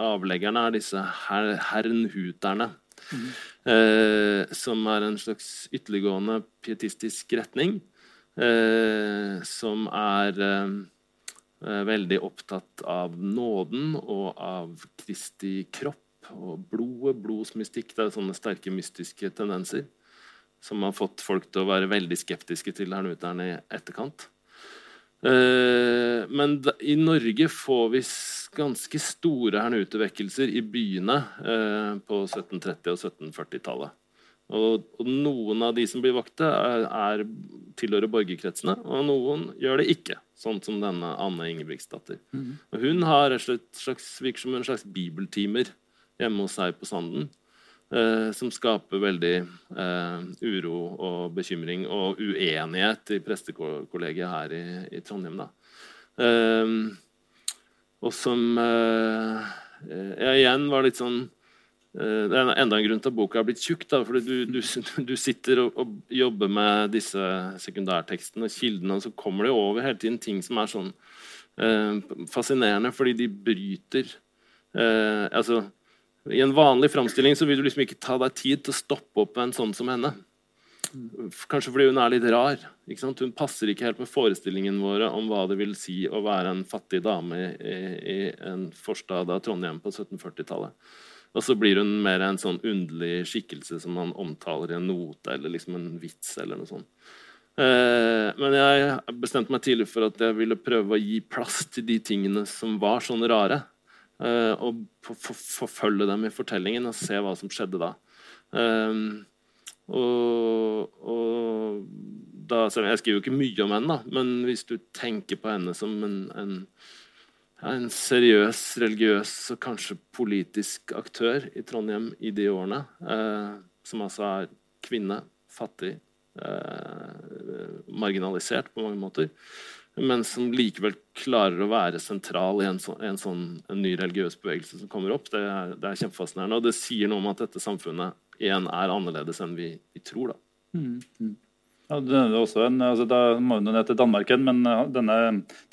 avleggerne er disse her, herrenhuterne. Mm. Eh, som er en slags ytterliggående pietistisk retning. Eh, som er eh, veldig opptatt av nåden og av Kristi kropp og blodet. Blodsmystikk. Det er sånne sterke mystiske tendenser som har fått folk til å være veldig skeptiske til hernhuterne i etterkant. Eh, men i Norge får vi ganske store hernutevekkelser i byene eh, på 1730- og 1740-tallet. Og, og, noen av de som blir vakte, er, er, tilhører borgerkretsene, og noen gjør det ikke. Sånn som denne Anne Ingebrigtsdatter. Mm. hun har et slags, virker som en slags bibeltimer hjemme hos seg på Sanden. Eh, som skaper veldig eh, uro og bekymring og uenighet i prestekollegiet her i, i Trondheim. Da. Eh, og som jeg igjen var litt sånn det er enda en grunn til at boka er blitt tjukk. Da, fordi du, du, du sitter og, og, jobber med disse sekundærtekstene og kildene, og så kommer det over hele tiden ting som er sånn eh, fascinerende, fordi de bryter eh, altså, i en vanlig framstilling vil du liksom ikke ta deg tid til å stoppe opp en sånn som henne. Kanskje fordi hun er litt rar. Hun passer ikke helt med forestillingen våre om hva det vil si å være en fattig dame i, i en forstad av Trondheim på 1740-tallet. Og så blir hun mer en sånn underlig skikkelse som man omtaler i en note eller liksom en vits. eller noe sånt. Eh, men jeg bestemte meg tidlig for at jeg ville prøve å gi plass til de tingene som var sånn rare. Uh, og forfølge dem i fortellingen og se hva som skjedde da. Um, og, og, da Jeg skriver jo ikke mye om henne, da, men hvis du tenker på henne som en, en, en seriøs, religiøs og kanskje politisk aktør i Trondheim i de årene, uh, som altså er kvinne, fattig, uh, marginalisert på mange måter, men som likevel klarer å være sentral i en, så, en sånn en ny religiøs bevegelse som kommer opp. Det er, det er, kjempefascinerende. Og det sier noe om at dette samfunnet igjen er annerledes enn vi, vi tror. da. Mm, mm. Ja, det er også en, altså Da må vi ned til Danmark igjen, men denne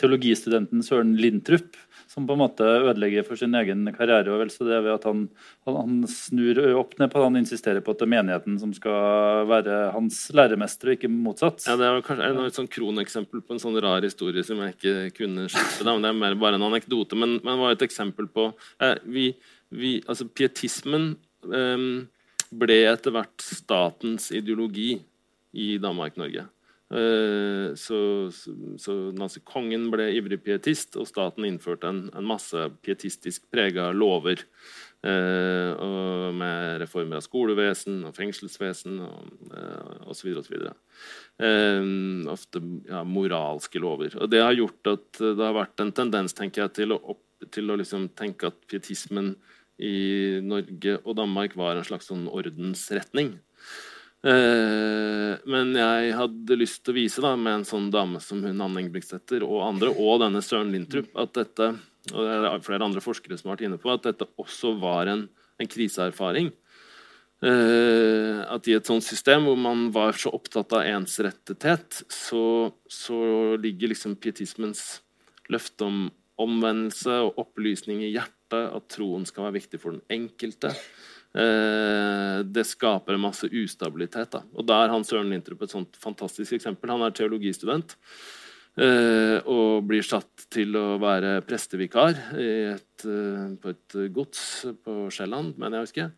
teologistudenten Søren Lindtrup som på en måte ødelegger for sin egen karriere. og vel så det ved at han, han, snur opp ned på det. Han insisterer på at det er menigheten som skal være hans læremester, og ikke motsatt. Ja, Det er kanskje et sånn kroneksempel på en sånn rar historie som jeg ikke kunne slippe. Det er mer bare en anekdote, men, men det var et eksempel på eh, vi, vi, altså Pietismen eh, ble etter hvert statens ideologi i Danmark-Norge. Eh, så, så, så kongen ble ivrig pietist, og staten innførte en, en masse pietistisk prega lover. Eh, med reformer av skolevesen og fengselsvesen og eh, osv. osv. Eh, ofte ja, moralske lover. Og det har gjort at det har vært en tendens tenker jeg, til å, opp, til å liksom tenke at pietismen i Norge og Danmark var en slags sånn ordensretning. Eh, men jeg hadde lyst til å vise da, med en sånn dame som hun Anne Engebrigtseter og andre, og denne Søren Lintrup, at dette og det er flere andre forskere som har vært inne på at dette også var en, en kriseerfaring. Eh, at i et sånt system hvor man var så opptatt av ensrettethet, så, så ligger liksom pietismens løfte om omvendelse og opplysning i hjertet, at troen skal være viktig for den enkelte, det skaper en masse ustabilitet. Da. Og da er Hans Søren Lintrup et sånt fantastisk eksempel. Han er teologistudent eh, og blir satt til å være prestevikar et, eh, på et gods på Sjælland, mener jeg husker.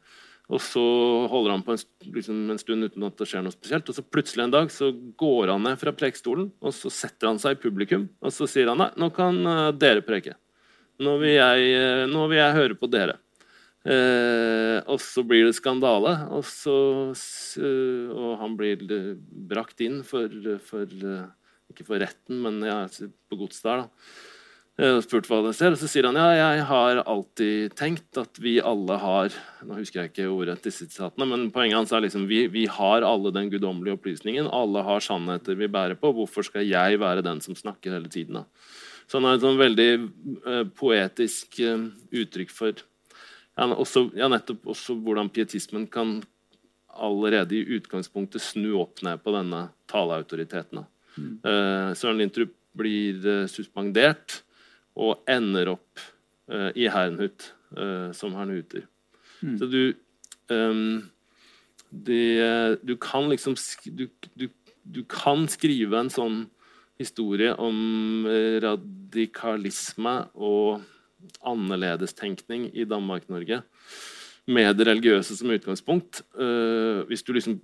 Og så holder han på en, liksom en, stund uten at det skjer noe spesielt. Og så plutselig en dag så går han ned fra prekestolen og så setter han seg i publikum. Og så sier han nei, nå kan dere preke. Nå vil jeg, nå vil jeg høre på dere. Eh, og så blir det skandale, og, så, og han blir brakt inn for, for, Ikke for retten, men ja, på Godsdal. Og spurt hva det ser, og så sier han ja, jeg har alltid tenkt at vi alle har Nå husker jeg ikke ordrett disse sitatene, men poenget hans er liksom vi, vi har alle den guddommelige opplysningen. Alle har sannheter vi bærer på. Hvorfor skal jeg være den som snakker hele tiden? da? Så han har et sånn veldig eh, poetisk eh, uttrykk for ja, også, ja, nettopp også hvordan pietismen kan allerede i utgangspunktet snu opp ned på denne taleautoriteten. Mm. Uh, Søren Lintrup blir uh, suspendert og ender opp uh, i Herrnhut som hernhuter. Mm. Så du um, det, du kan liksom du, du, du, kan skrive en sånn historie om radikalisme og annerledestenkning i Danmark-Norge med det religiøse som utgangspunkt. Uh, hvis du liksom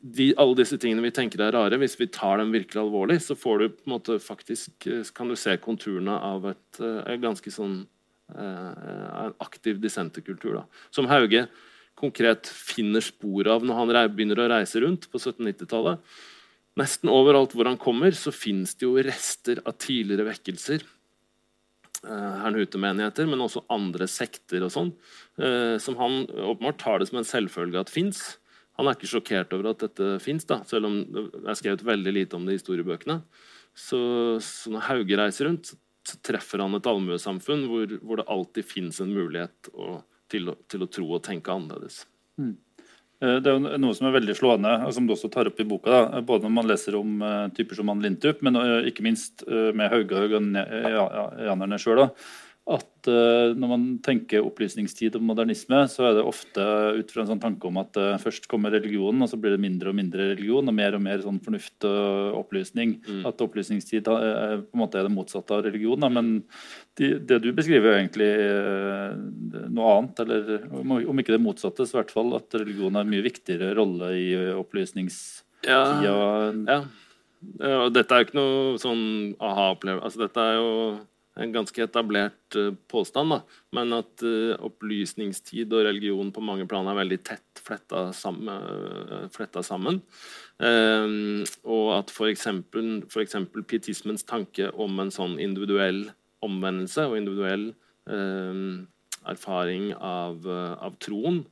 de, alle disse tingene vi tenker er rare, hvis vi tar dem virkelig alvorlig, så får du på en måte faktisk eh, kan du se konturene av et, et eh, ganske sånn uh, aktiv dissenterkultur. Som Hauge konkret finner spor av når han begynner å reise rundt på 1790-tallet. Nesten overalt hvor han kommer, så finnes det jo rester av tidligere vekkelser Eh, herrnhutemenigheter, men også andre sekter og sånn, eh, som han åpenbart tar det som en selvfølge at fins. Han er ikke sjokkert over at dette fins, selv om det er skrevet veldig lite om det i historiebøkene. Så, så når Hauge reiser rundt, så treffer han et allmuesamfunn hvor, hvor det alltid fins en mulighet å, til, å, til, å, tro og tenke annerledes. Mm. Eh, det er jo noe som er veldig slående, som du også tar opp i boka. Da. Både når man leser om uh, typer som Ann Lintup, men ikke minst med Hauge og janerne sjøl at uh, når man tenker opplysningstid og modernisme, så er det ofte ut fra en sånn tanke om at uh, først kommer religionen, og så blir det mindre og mindre religion, og mer og mer sånn fornuft og opplysning. Mm. At opplysningstid er, på en måte er det motsatte av religion. Da. Men de, det du beskriver, er egentlig noe annet. Eller om ikke det motsatte, så i hvert fall at religion har en mye viktigere rolle i opplysningstida. Ja, ja. ja. Dette er jo ikke noe sånn aha-opplevelse. Altså, dette er jo en ganske etablert uh, påstand, da. men at uh, opplysningstid og religion på mange plan er veldig tett fletta fletta sammen. Og at f.eks. pietismens tanke om en sånn individuell omvendelse og individuell erfaring av, av troen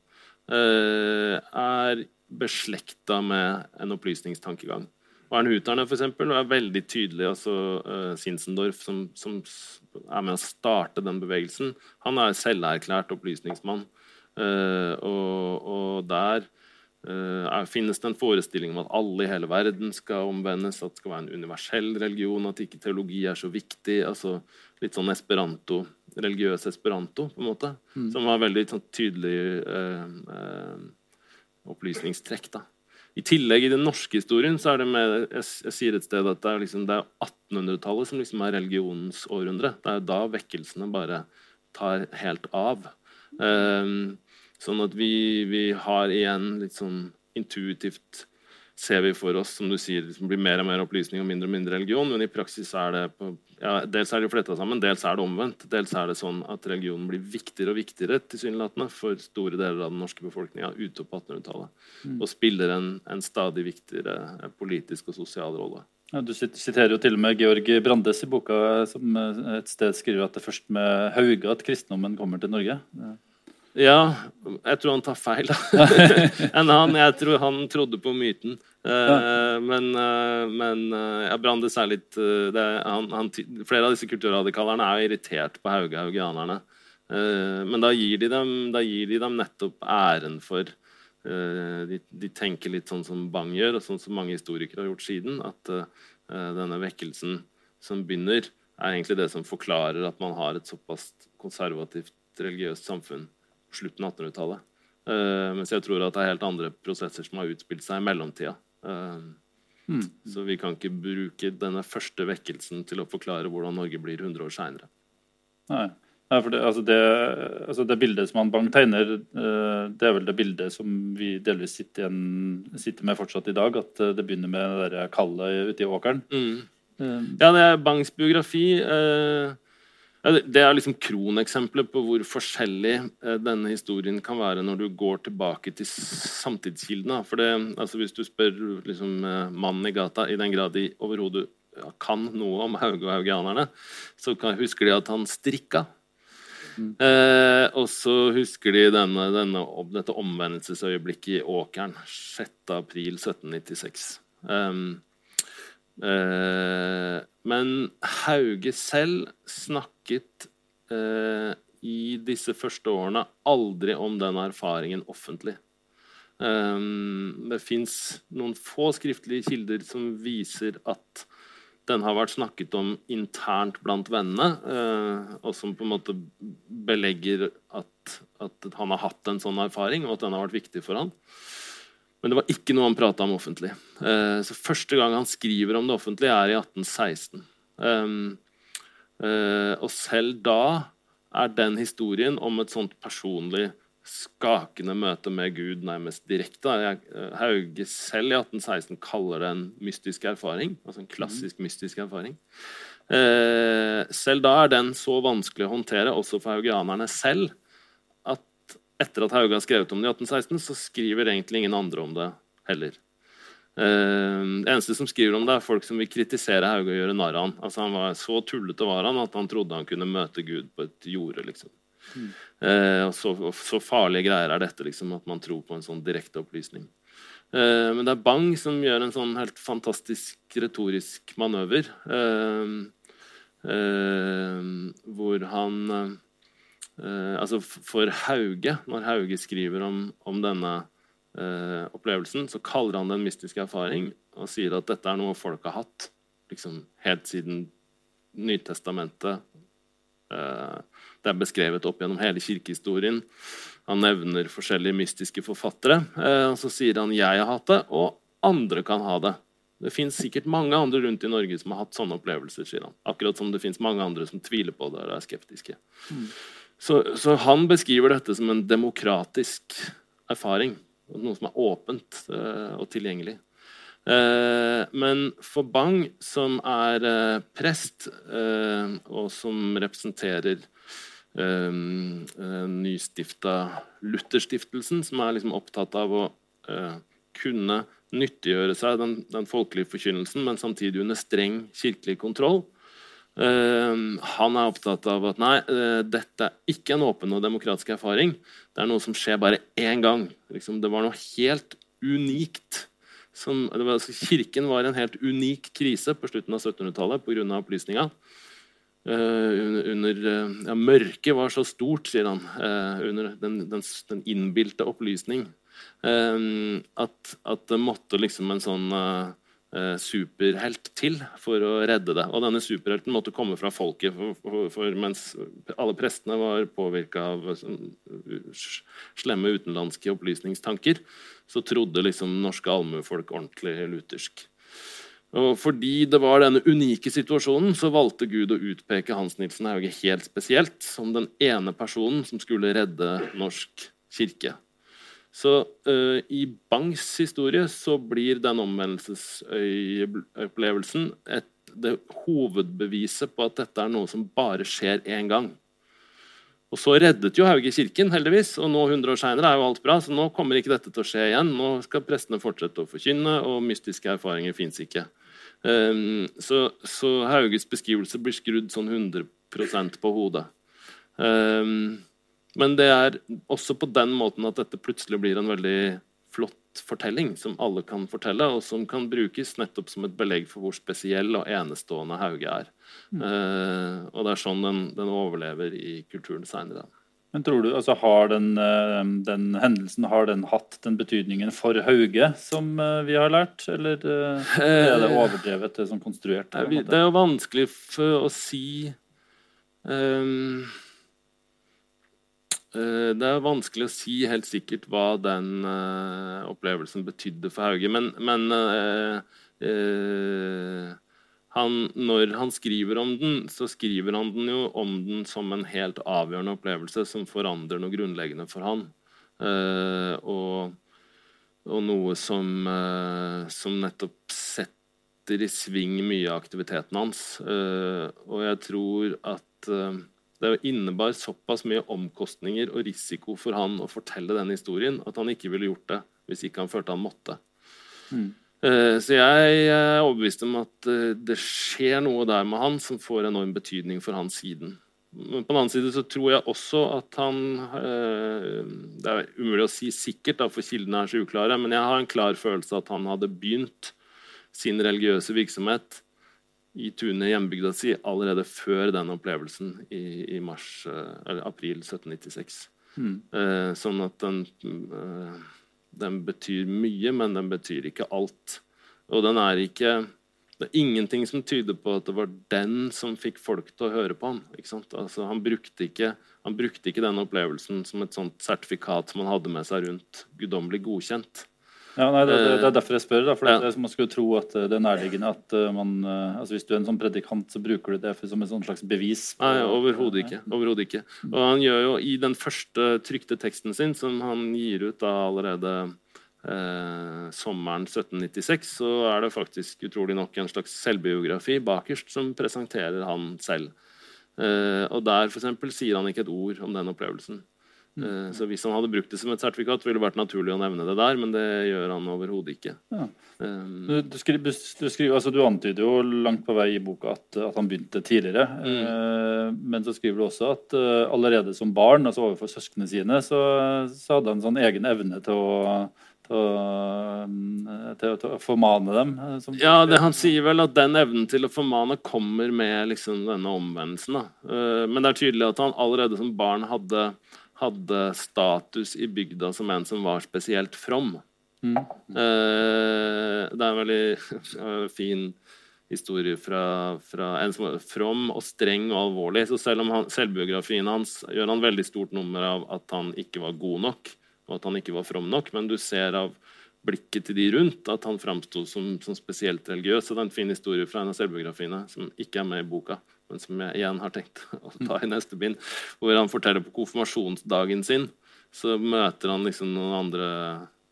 er beslekta med en opplysningstankegang. Vernhuterne for eksempel, er veldig tydelig. altså uh, Sinsendorf, som, som, er med å starte den bevegelsen, han er selverklært opplysningsmann. Uh, og, og, der uh, finnes det en forestilling om at alle i hele verden skal omvendes, at det skal være en universell religion, at ikke teologi er så viktig. altså Litt sånn esperanto, religiøs esperanto, på en måte. Mm. Som var veldig sånn, tydelig opplysningstrekk. da. I tillegg i den norske historien så er det med, jeg, jeg sier et sted at det er, liksom, er 1800-tallet som liksom er religionens århundre. Det er da vekkelsene bare tar helt av. Um, sånn at vi, vi, har igjen litt sånn intuitivt ser vi for oss som du sier, liksom blir mer og mer opplysning og mindre og mindre religion. Men i praksis er det på, ja, dels er det fletta sammen, dels er det omvendt. Dels er det sånn at religionen blir viktigere og viktigere tilsynelatende for store deler av den norske befolkninga ute på 1800-tallet. Mm. Og spiller en, en, stadig viktigere eh, politisk og sosial rolle. Ja, du siterer jo til og med Georg Brandes i boka, som et sted skriver at det er først med Hauge at kristendommen kommer til Norge. Ja. Ja, jeg tror han tar feil. enn han. Jeg tror han trodde på myten. Ja. men, uh, men uh, ja, Brandes er litt det, han, han, Flere av disse kulturradikalerne er jo irritert på hauge-haugianerne. men da gir, dem, da gir, de dem, nettopp æren for de, de, tenker litt sånn som Bang gjør, og sånn som mange historikere har gjort siden. At denne vekkelsen som begynner, er egentlig det som forklarer at man har et såpass konservativt religiøst samfunn slutten av 1800-tallet. Uh, eh, mens jeg tror at det er helt andre prosesser som har utspilt seg i mellomtida. Uh, mm. Så vi kan ikke bruke denne første vekkelsen til å forklare hvordan Norge blir 100 år seinere. Nei. Nei, for det, altså det, altså det, bildet som han Bang tegner, uh, det er vel det bildet som vi delvis sitter, igjen, sitter med fortsatt i dag. At det begynner med det kallet ute i åkeren. Mm. ja, det er Bangs biografi. Uh, det er liksom kroneksempelet på hvor forskjellig eh, denne historien kan være når du går tilbake til samtidskildene. For det, altså Hvis du spør liksom, eh, mannen i gata, i den grad de overhodet ja, kan noe om hauge og haugianerne, så kan, husker de at han strikka. Mm. Eh, og så husker de denne, denne, dette omvendelsesøyeblikket i åkeren 6.4.1796. Um, Eh, men Hauge selv snakket eh, i disse første årene aldri om den erfaringen offentlig. Eh, det fins noen få skriftlige kilder som viser at den har vært snakket om internt blant vennene, og som på en måte belegger at, at, han har hatt en sånn erfaring, og at den har vært viktig for han. Men det var ikke noe han prata om offentlig. Eh, så Første gang han skriver om det offentlige, er i 1816. Um, uh, og selv da er den historien om et sånt personlig skakende møte med Gud nærmest direkte. Eh, Hauge selv i 1816 kaller det en mystisk erfaring. Altså en klassisk mm. mystisk erfaring. Selv da er den så vanskelig å håndtere, også for haugianerne selv, etter at Hauge har skrevet om det i 1816, så skriver egentlig ingen andre om det heller. Uh, det eneste som skriver om det, er folk som vil kritisere Hauge og gjøre narr av han. Altså, han var Så tullete var han at han trodde han kunne møte Gud på et jorde. liksom. Mm. Uh, og så, så, farlige greier er dette, liksom, at man tror på en sånn direkte opplysning. Uh, men det er Bang som gjør en sånn helt fantastisk retorisk manøver. hvor han Uh, altså For Hauge, når Hauge skriver om, om denne uh, opplevelsen, så kaller han det en mystisk erfaring og sier at dette er noe folk har hatt liksom helt siden Nytestamentet. Uh, det er beskrevet opp gjennom hele kirkehistorien. Han nevner forskjellige mystiske forfattere. og Så sier han 'jeg har hatt det', og andre kan ha det. Det fins sikkert mange andre rundt i Norge som har hatt sånne opplevelser. sier han. Akkurat som det fins mange andre som tviler på det og er skeptiske. Mm. Så, så, han beskriver dette som en demokratisk erfaring. Noe som er åpent uh, og tilgjengelig. Uh, men for Bang, som er uh, prest, og som representerer nystifta Lutherstiftelsen, som er liksom opptatt av å kunne nyttiggjøre seg den, den folkelige forkynnelsen, men samtidig under streng kirkelig kontroll, han er opptatt av at nei, uh, dette er ikke en åpen og demokratisk erfaring. Det er noe som skjer bare én gang. Liksom, det var noe helt unikt. Som, var, altså, kirken var en helt unik krise på slutten av 1700-tallet pga. opplysninga. Uh, under, uh, ja, mørket var så stort, sier han, under den, den, den innbilte opplysning, uh, at, at, det måtte liksom en sånn Eh, superhelt til for å redde det. Og denne superhelten måtte komme fra folket, for, for, for mens alle prestene var påvirka av sånn, slemme utenlandske opplysningstanker, så trodde liksom norske allmuefolk ordentlig luthersk. Og fordi det var denne unike situasjonen, så valgte Gud å utpeke Hans Nilsen Hauge helt spesielt som den ene personen som skulle redde norsk kirke. Så uh, i Bangs historie så blir den omvendelsesøyeopplevelsen det hovedbeviset på at dette er noe som bare skjer én gang. Og Så reddet jo Hauge kirken, heldigvis, og nå 100 år seinere er jo alt bra. Så nå kommer ikke dette til å skje igjen. Nå skal prestene fortsette å forkynne, og mystiske erfaringer fins ikke. Um, så, så, Hauges beskrivelse blir skrudd sånn 100% på hodet. Um, men det er også på den måten at dette plutselig blir en veldig flott fortelling som alle kan fortelle, og som kan brukes nettopp som et belegg for hvor spesiell og enestående Hauge er. Mm. Uh, og det er sånn den, den overlever i kulturen seinere. Men tror du, altså Har den, eh, den, hendelsen har den hatt den betydningen for Hauge som eh, vi har lært, eller er det overdrevet, det som konstruert? Det er jo vanskelig å si um, Eh, det er vanskelig å si helt sikkert hva den uh, opplevelsen betydde for Hauge. Men, men uh, uh, han, når han skriver om den, så skriver han den jo om den som en helt avgjørende opplevelse som forandrer noe grunnleggende for han. Og, og, noe som, som, nettopp setter i sving mye av aktiviteten hans. og jeg tror at det innebar såpass mye omkostninger og risiko for han å fortelle den historien at han ikke ville gjort det hvis ikke han følte han måtte. Mm. Uh, så jeg er overbevist om at uh, det skjer noe der med han som får enorm betydning for hans siden. Men på den annen side så tror jeg også at han uh, Det er umulig å si sikkert, da, for kildene er så uklare, men jeg har en klar følelse at han hadde begynt sin religiøse virksomhet i tunet i hjembygda si allerede før den opplevelsen i, i mars, eller april 1796. Mm. Eh, sånn at den, eh, den betyr mye, men den betyr ikke alt. Og den er ikke Det er ingenting som tyder på at det var den som fikk folk til å høre på ham. Altså, han, brukte ikke, han brukte ikke den opplevelsen som et sånt sertifikat som han hadde med seg rundt guddommelig godkjent. Ja, nei, det, det, er derfor jeg spør. Da, for ja. det, Man skulle tro at det er nærliggende at eh, man eh, altså Hvis du er en sånn predikant, så bruker du det som et slags bevis. På, nei, overhodet ikke. Overhodet ikke. Og han gjør jo i den første trykte teksten sin, som han gir ut da allerede eh, sommeren 1796, så er det faktisk utrolig nok en slags selvbiografi bakerst som presenterer han selv. Eh, og der for eksempel, sier han ikke et ord om den opplevelsen. Mm. Eh, så hvis han hadde brukt det som et sertifikat, ville det vært naturlig å nevne det der, men det gjør han overhodet ikke. Ja. Um, du, du, skriver, du, skriver, altså du, antyder jo langt på vei i boka at, at han begynte tidligere. Mm. Uh, men så skriver du også at uh, allerede som barn, altså overfor søsknene sine, så, så hadde han en sånn egen evne til å til å, formane dem? Som... ja, det, han sier vel at den evnen til å formane kommer med liksom, denne omvendelsen. Da. men det er tydelig at han allerede som barn hadde hadde status i bygda som en som var spesielt from. Mm. Eh, det er en veldig fin historie fra, fra, en som var from og streng og alvorlig. Så selv om han, selvbiografien hans gjør han veldig stort nummer av at han ikke var god nok, og at han ikke var from nok, men du ser av blikket til de rundt at han framsto som, som, spesielt religiøs. Og det er en fin historie fra en av selvbiografiene som ikke er med i boka men som jeg igjen har tenkt å ta i neste bind, hvor han forteller på konfirmasjonsdagen sin så møter han liksom noen andre,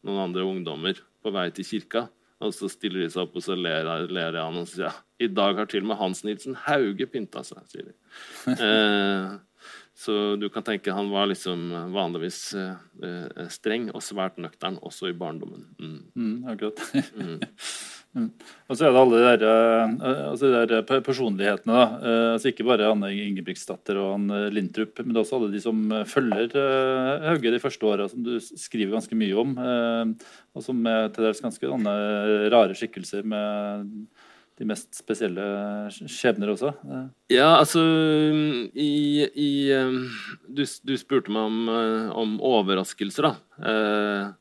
noen andre ungdommer på vei til kirka. Og så stiller de seg opp, og så ler, ler han og sier ja, i dag har til og med Hans Nilsen Hauge pynta seg. sier de. Eh, så du kan tenke han var liksom vanligvis eh, streng og svært nøktern også i barndommen. Mm. Mm, akkurat. mm. Mm. Og så er det alle de der, eh, altså de der personlighetene. da, eh, altså Ikke bare Anne Ingebrigtsdatter og han Lindtrup, men også alle de som følger Hauge de første åra, som du skriver ganske mye om. Og som er til dels ganske rare skikkelser med de mest spesielle skjebner også. Ja, altså i, i du, du, spurte meg om, om overraskelser, da.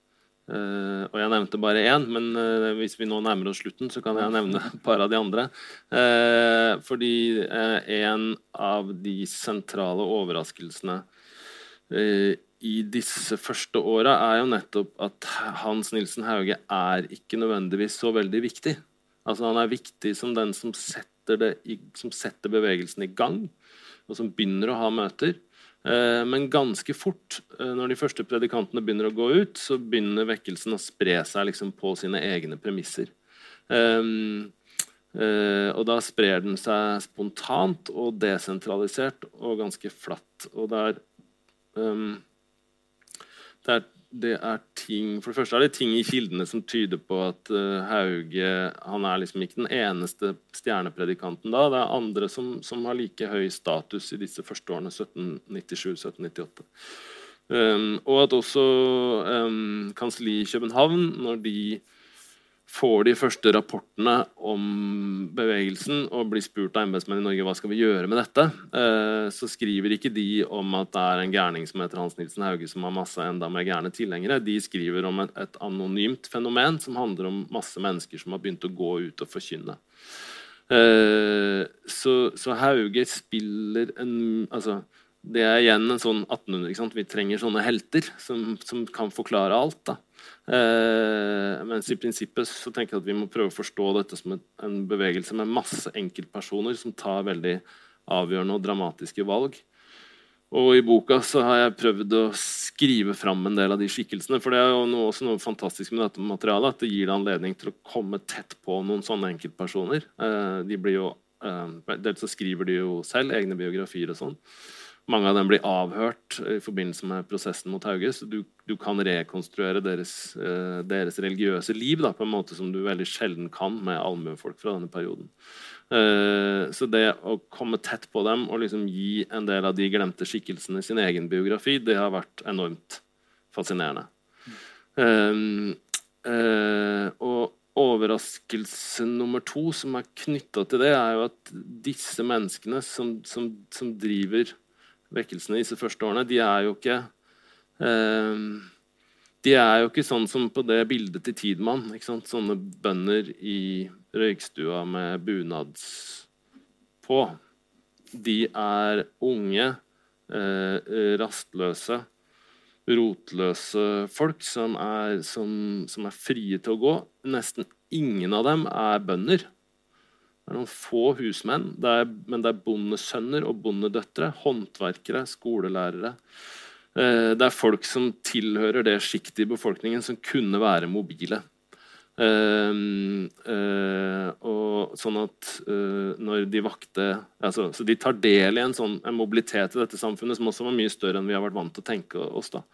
Uh, og jeg nevnte bare én, men eh, hvis vi nå nærmer oss slutten, så kan jeg nevne et par av de andre. Uh, fordi en av de sentrale overraskelsene i disse første åra er jo nettopp at Hans Nilsen Hauge er ikke nødvendigvis så veldig viktig. Altså Han er viktig som den som setter, i, som setter bevegelsen i gang, og som begynner å ha møter. Eh, men ganske fort, eh, når de første predikantene begynner å gå ut, så begynner vekkelsen å spre seg liksom på sine egne premisser. Um, uh, og da sprer den seg spontant og desentralisert og ganske flatt. Og det er, um, det er det er ting For det første er det ting i kildene som tyder på at uh, Hauge han er liksom ikke den eneste stjernepredikanten da. Det er andre som, som har like høy status i disse første årene, 1797-1798. Um, og at også um, kanselliet i København, når de får de første rapportene om bevegelsen og blir spurt av embetsmenn i Norge hva skal vi gjøre med dette, eh, så skriver ikke de om at det er en gærning som heter Hans Nilsen Hauge som har masse enda mer gærne tilhengere. De skriver om et, anonymt fenomen som handler om masse mennesker som har begynt å gå ut og forkynne. Eh, så, så, Hauge spiller en altså, Det er igjen en sånn 1800 Vi trenger sånne helter som, som kan forklare alt. Eh, mens i prinsippet så tenker jeg at vi må prøve å forstå dette som en, en bevegelse med masse enkeltpersoner som tar veldig avgjørende og dramatiske valg. Og i boka så har jeg prøvd å skrive fram en del av de skikkelsene. For det er jo noe, også noe fantastisk med dette materialet, at det gir deg anledning til å komme tett på noen sånne enkeltpersoner. Eh, de blir jo, eh, Dels så skriver de jo selv egne biografier og sånn. Mange av dem blir avhørt i forbindelse med prosessen mot Hauge. Så du, du kan rekonstruere deres, eh, deres, religiøse liv da, på en måte som du veldig sjelden kan med allmuefolk fra denne perioden. Eh, så det å komme tett på dem og liksom gi en del av de glemte skikkelsene sin egen biografi, det har vært enormt fascinerende. Eh og overraskelse nummer to som er knytta til det, er jo at disse menneskene som, som, som driver vekkelsene disse første årene, de er jo ikke eh, De er jo ikke sånn som på det bildet til Tidemann. Sånne bønder i røykstua med bunads på. De er unge, eh, rastløse, rotløse folk som er, som, som er frie til å gå. Nesten ingen av dem er bønder. Det er noen få husmenn, det er, men det er bondesønner og bondedøtre. Håndverkere, skolelærere. Eh, det er folk som tilhører det sjiktet i befolkningen som kunne være mobile. Uh, uh, og sånn at når de vakte altså, Så de tar del i en sånn en mobilitet i dette samfunnet som også var mye større enn vi har vært vant til å tenke oss. da.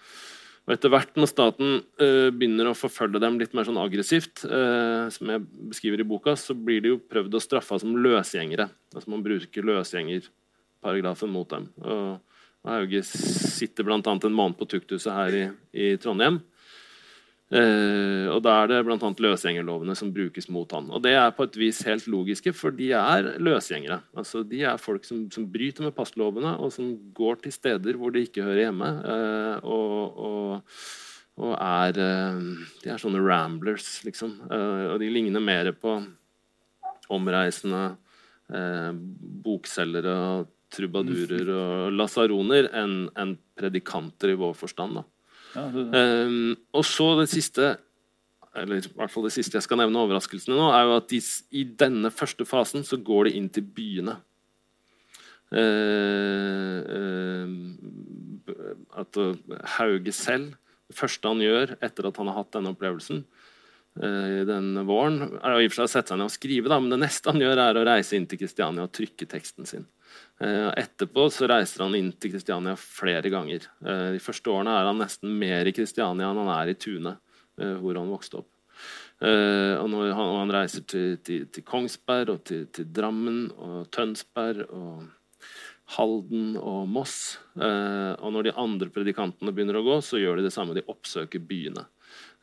Og etter hvert når staten uh, begynner å forfølge dem litt mer sånn aggressivt, uh, som jeg beskriver i boka, så blir de jo prøvd å straffe som løsgjengere. Altså Man bruker løsgjengerparagrafen mot dem. Og, Hauge sitter bl.a. en måned på tukthuset her i, i Trondheim. Uh, og Da er det bl.a. løsgjengerlovene som brukes mot han. Og Det er på et vis helt logiske, for de er løsgjengere. Altså, de er folk som, som bryter med passlovene, og som går til steder hvor de ikke hører hjemme. Uh, og, og, og, er uh, De er sånne ramblers, liksom. og de ligner mer på omreisende bokselgere trubadurer og lasaroner enn en predikanter i vår forstand. da. Um, og så det siste eller i hvert fall det siste jeg skal nevne, overraskelsene nå, er jo at de, i denne første fasen så går de inn til byene. Uh, uh, at Hauge selv Det første han gjør etter at han har hatt denne opplevelsen uh, denne våren, er å i og for seg sette seg ned og skrive, da, men det neste han gjør, er å reise inn til Kristiania og trykke teksten sin. Eh, etterpå så reiser han inn til Kristiania flere ganger. Eh, de første årene er han nesten mer i Kristiania enn han er i Tune, eh, hvor han vokste opp. Og når han, og han reiser til, til, til, Kongsberg og til, til, Drammen og Tønsberg og Halden og Moss. Og når de andre predikantene begynner å gå, så gjør de det samme. De oppsøker byene.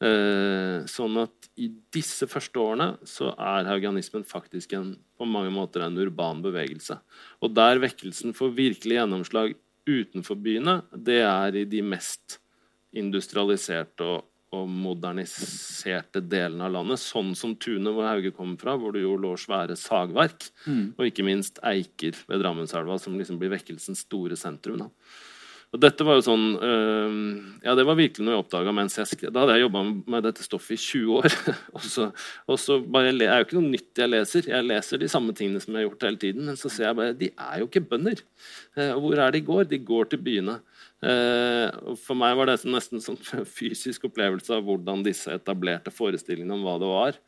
Eh, sånn at i disse første årene så er haugianismen faktisk en, på mange måter en urban bevegelse. Og der vekkelsen får virkelig gjennomslag utenfor byene, det er i de mest industrialiserte og, og moderniserte delene av landet. Sånn som Tune, hvor Hauge kommer fra, hvor det jo lå svære sagverk. Mm. Og ikke minst Eiker ved Drammenselva, som liksom blir vekkelsens store sentrum. Da. Og dette var jo sånn øh, Ja, det var virkelig noe jeg oppdaga mens jeg skrev. Da hadde jeg jobba med dette stoffet i 20 år. og så, og så bare, Det er jo ikke noe nytt jeg leser. Jeg leser de samme tingene som jeg har gjort hele tiden. Men så ser jeg bare de er jo ikke bønder. Eh, hvor er de går? De går til byene. Eh, og for meg var det nesten en sånn fysisk opplevelse av hvordan disse etablerte forestillingene om hva det var,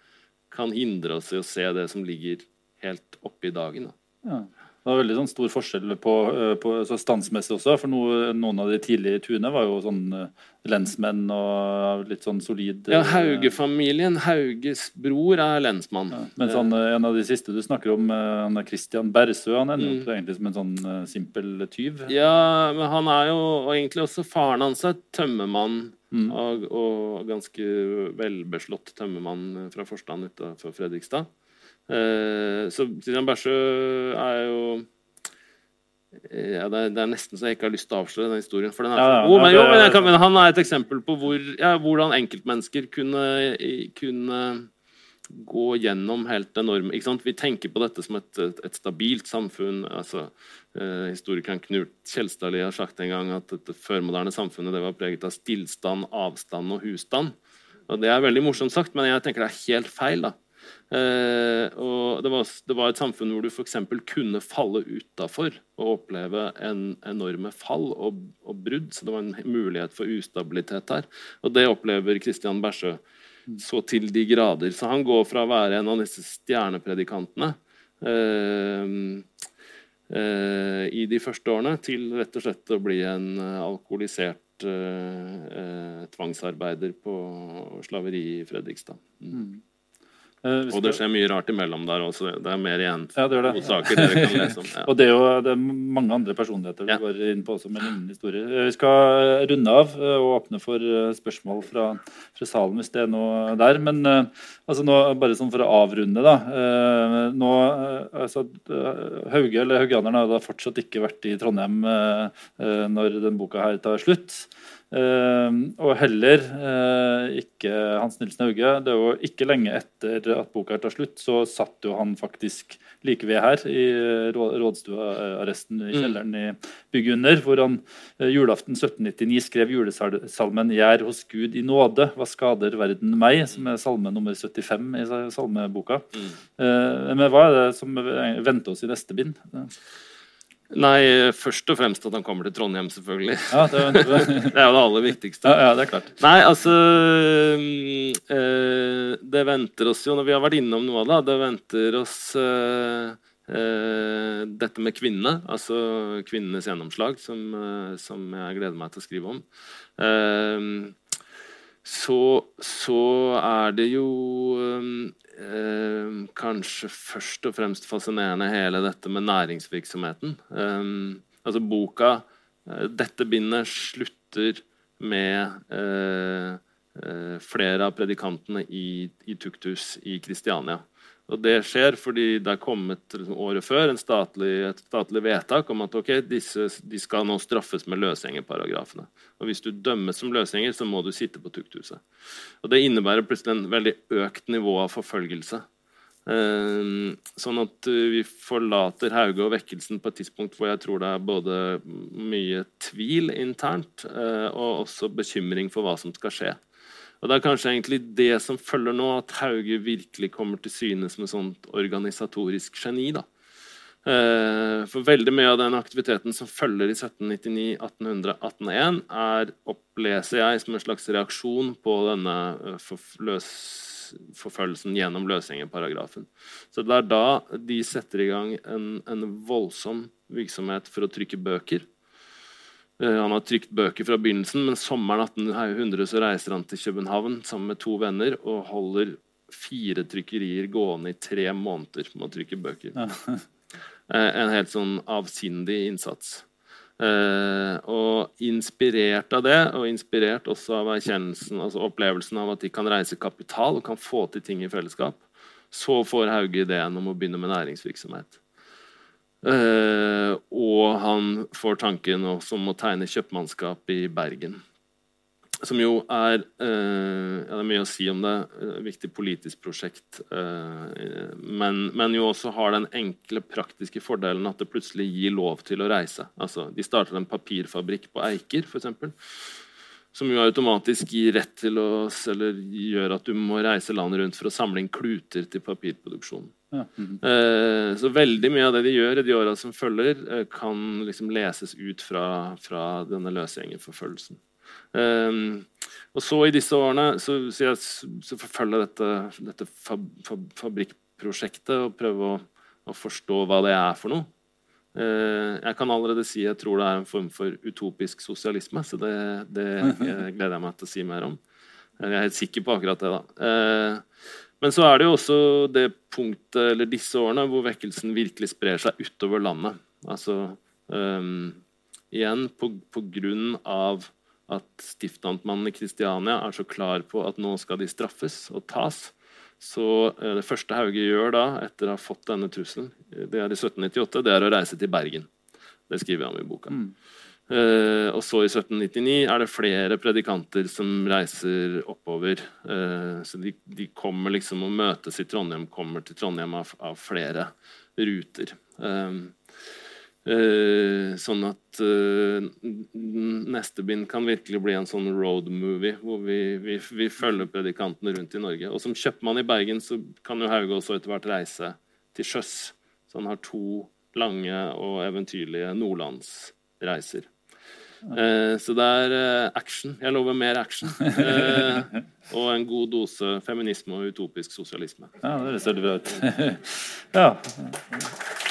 kan hindre oss i å se det som ligger helt oppe i dagen. Da. Ja. Det var veldig sånn stor forskjell på, eh, på så standsmessig også. For noe, noen av de tidlige tuene var jo sånn eh, lensmenn og litt sånn solid Ja, Hauge-familien. Hauges bror er lensmann. Ja, mens han, en av de siste du snakker om, han er Christian Bersø, han ender mm. egentlig som en sånn simpel tyv. Ja, men han er jo og egentlig også faren hans er tømmermann. Mm. Og, og, ganske velbeslått tømmermann fra forstand utenfor Fredrikstad. Eh, så Christian Bæsjø er jo ja, det, er, det, er, nesten så jeg ikke har lyst til å avsløre den historien. For den er ja, ja, god, men, jo, men, kan, men, han er et eksempel på hvor, ja, hvordan enkeltmennesker kunne, kunne, gå gjennom helt enorme Vi tenker på dette som et, et, et stabilt samfunn. altså eh, Historikeren Knut Kjelstadli har sagt en gang at dette førmoderne samfunnet det var preget av stillstand, avstand og husstand. Og Det er veldig morsomt sagt, men jeg tenker det er helt feil. da og det var, det var, et samfunn hvor du f.eks. kunne falle utafor og oppleve en enorme fall og, og, brudd. Så det var en mulighet for ustabilitet her. Og det opplever Kristian Bersø så til de grader. Så han går fra å være en av disse stjernepredikantene eh, eh, i de første årene til rett og slett å bli en alkoholisert eh, eh, tvangsarbeider på slaveri i Fredrikstad. Mm. Uh, og det skjer mye rart imellom der også. Det er mer igjen ja, det det. saker dere kan lese om. Ja. og det er jo det er mange andre personligheter vi går inn på også med lignende historier. Eh, vi skal runde av eh, og åpne for spørsmål fra, fra salen hvis det er noe der. Men altså nå, bare sånn for å avrunde, da. Nå, altså, Hauge eller haugianerne har fortsatt ikke vært i Trondheim når den boka her tar slutt. Uh, og heller uh, ikke Hans Nilsen Hauge. Det er jo ikke lenge etter at boka tar slutt, så satt jo han faktisk like ved her, i rådstuearresten i mm. kjelleren i bygget under, hvor han uh, julaften 1799 skrev julesalmen 'Gjær hos Gud i nåde, hva skader verden meg', som er salme nummer 75 i salmeboka. Mm. men hva er det som venter oss i neste bind? Nei, først og fremst at han kommer til Trondheim, selvfølgelig. Ja, det, det, det, er jo det aller viktigste. Ja, ja, det er klart. Nei, altså øh, Det venter oss jo, når vi har vært innom noe av det, det venter oss øh, øh, dette med kvinnene. Altså kvinnenes gjennomslag, som, som, jeg gleder meg til å skrive om. Så, så, er det jo eh, kanskje først og fremst fascinerende hele dette med næringsvirksomheten. Eh, altså boka eh, Dette bindet slutter med eh, eh, flere av predikantene i, i tukthus i Kristiania. Og Det skjer fordi det er kommet liksom, året før statlig, et statlig vedtak om at okay, disse, de skal nå straffes med løsgjengerparagrafene. Og Hvis du dømmes som løsgjenger, så må du sitte på tukthuset. Og Det innebærer plutselig en veldig økt nivå av forfølgelse. Um, sånn at uh, vi forlater Hauge og vekkelsen på et tidspunkt hvor jeg tror det er både mye tvil internt uh, og også bekymring for hva som skal skje. Og Det er kanskje egentlig det som følger nå, at Hauge virkelig kommer til syne som et sånt organisatorisk geni. da. Eh, for veldig mye av den aktiviteten som følger i 1799, 1800, 1801, er, oppleser jeg som en slags reaksjon på denne eh, forfølgelsen gjennom løsgjengerparagrafen. Så det er da de setter i gang en, en voldsom virksomhet for å trykke bøker. Eh, han har trykt bøker fra begynnelsen, men sommeren 1800 så reiser han til København sammen med to venner og holder fire trykkerier gående i tre måneder med å trykke bøker. Ja. Eh, en helt sånn avsindig innsats. Eh, og inspirert av det, og inspirert også av erkjennelsen, altså opplevelsen av at de kan reise kapital og kan få til ting i fellesskap, så får Hauge ideen om å begynne med næringsvirksomhet. Uh, og han får tanken om å tegne kjøpmannskap i Bergen. som jo er eh, ja, Det er mye å si om det. Et viktig politisk prosjekt. Eh, men, men, jo også har den enkle, praktiske fordelen at det plutselig gir lov til å reise. Altså, de starter en papirfabrikk på Eiker, f.eks. Som jo automatisk gir rett til å Eller gjør at du må reise landet rundt for å samle inn kluter til papirproduksjonen. Ja. Mm -hmm. så veldig mye av det de gjør i de åra som følger, eh, kan liksom leses ut fra, fra denne løsgjengerforfølgelsen. Um, og så i disse årene så, så, jeg, så forfølger dette, dette fab, fab, fabrikkprosjektet og prøver å, å, forstå hva det er for noe. Uh, jeg kan allerede si jeg tror det er en form for utopisk sosialisme. Så det, det gleder jeg meg til å si mer om. Jeg er helt sikker på akkurat det. da. Uh, men så er det jo også det punktet, eller disse årene hvor vekkelsen virkelig sprer seg utover landet. Altså um, igjen på, på grunn av at stiftamtmannen i Kristiania er så klar på at nå skal de straffes og tas. Så eh, det første Hauge gjør da, etter å ha fått denne trusselen, det er i 1798, det er å reise til Bergen. Det skriver han i boka. Mm. Uh, og så i 1799 er det flere predikanter som reiser oppover. Uh, så de, de, kommer liksom og møtes i Trondheim, kommer til Trondheim av, av flere ruter. Uh, sånn at uh, neste bind kan virkelig bli en sånn road movie hvor vi, vi, vi, følger predikantene rundt i Norge. Og som kjøpmann i Bergen så kan jo Hauge også etter hvert reise til sjøs. Så han har to lange og eventyrlige nordlandsreiser. Uh, så det er action. Jeg lover mer action. og en god dose feminisme og utopisk sosialisme. Ja, det høres veldig bra ut. ja.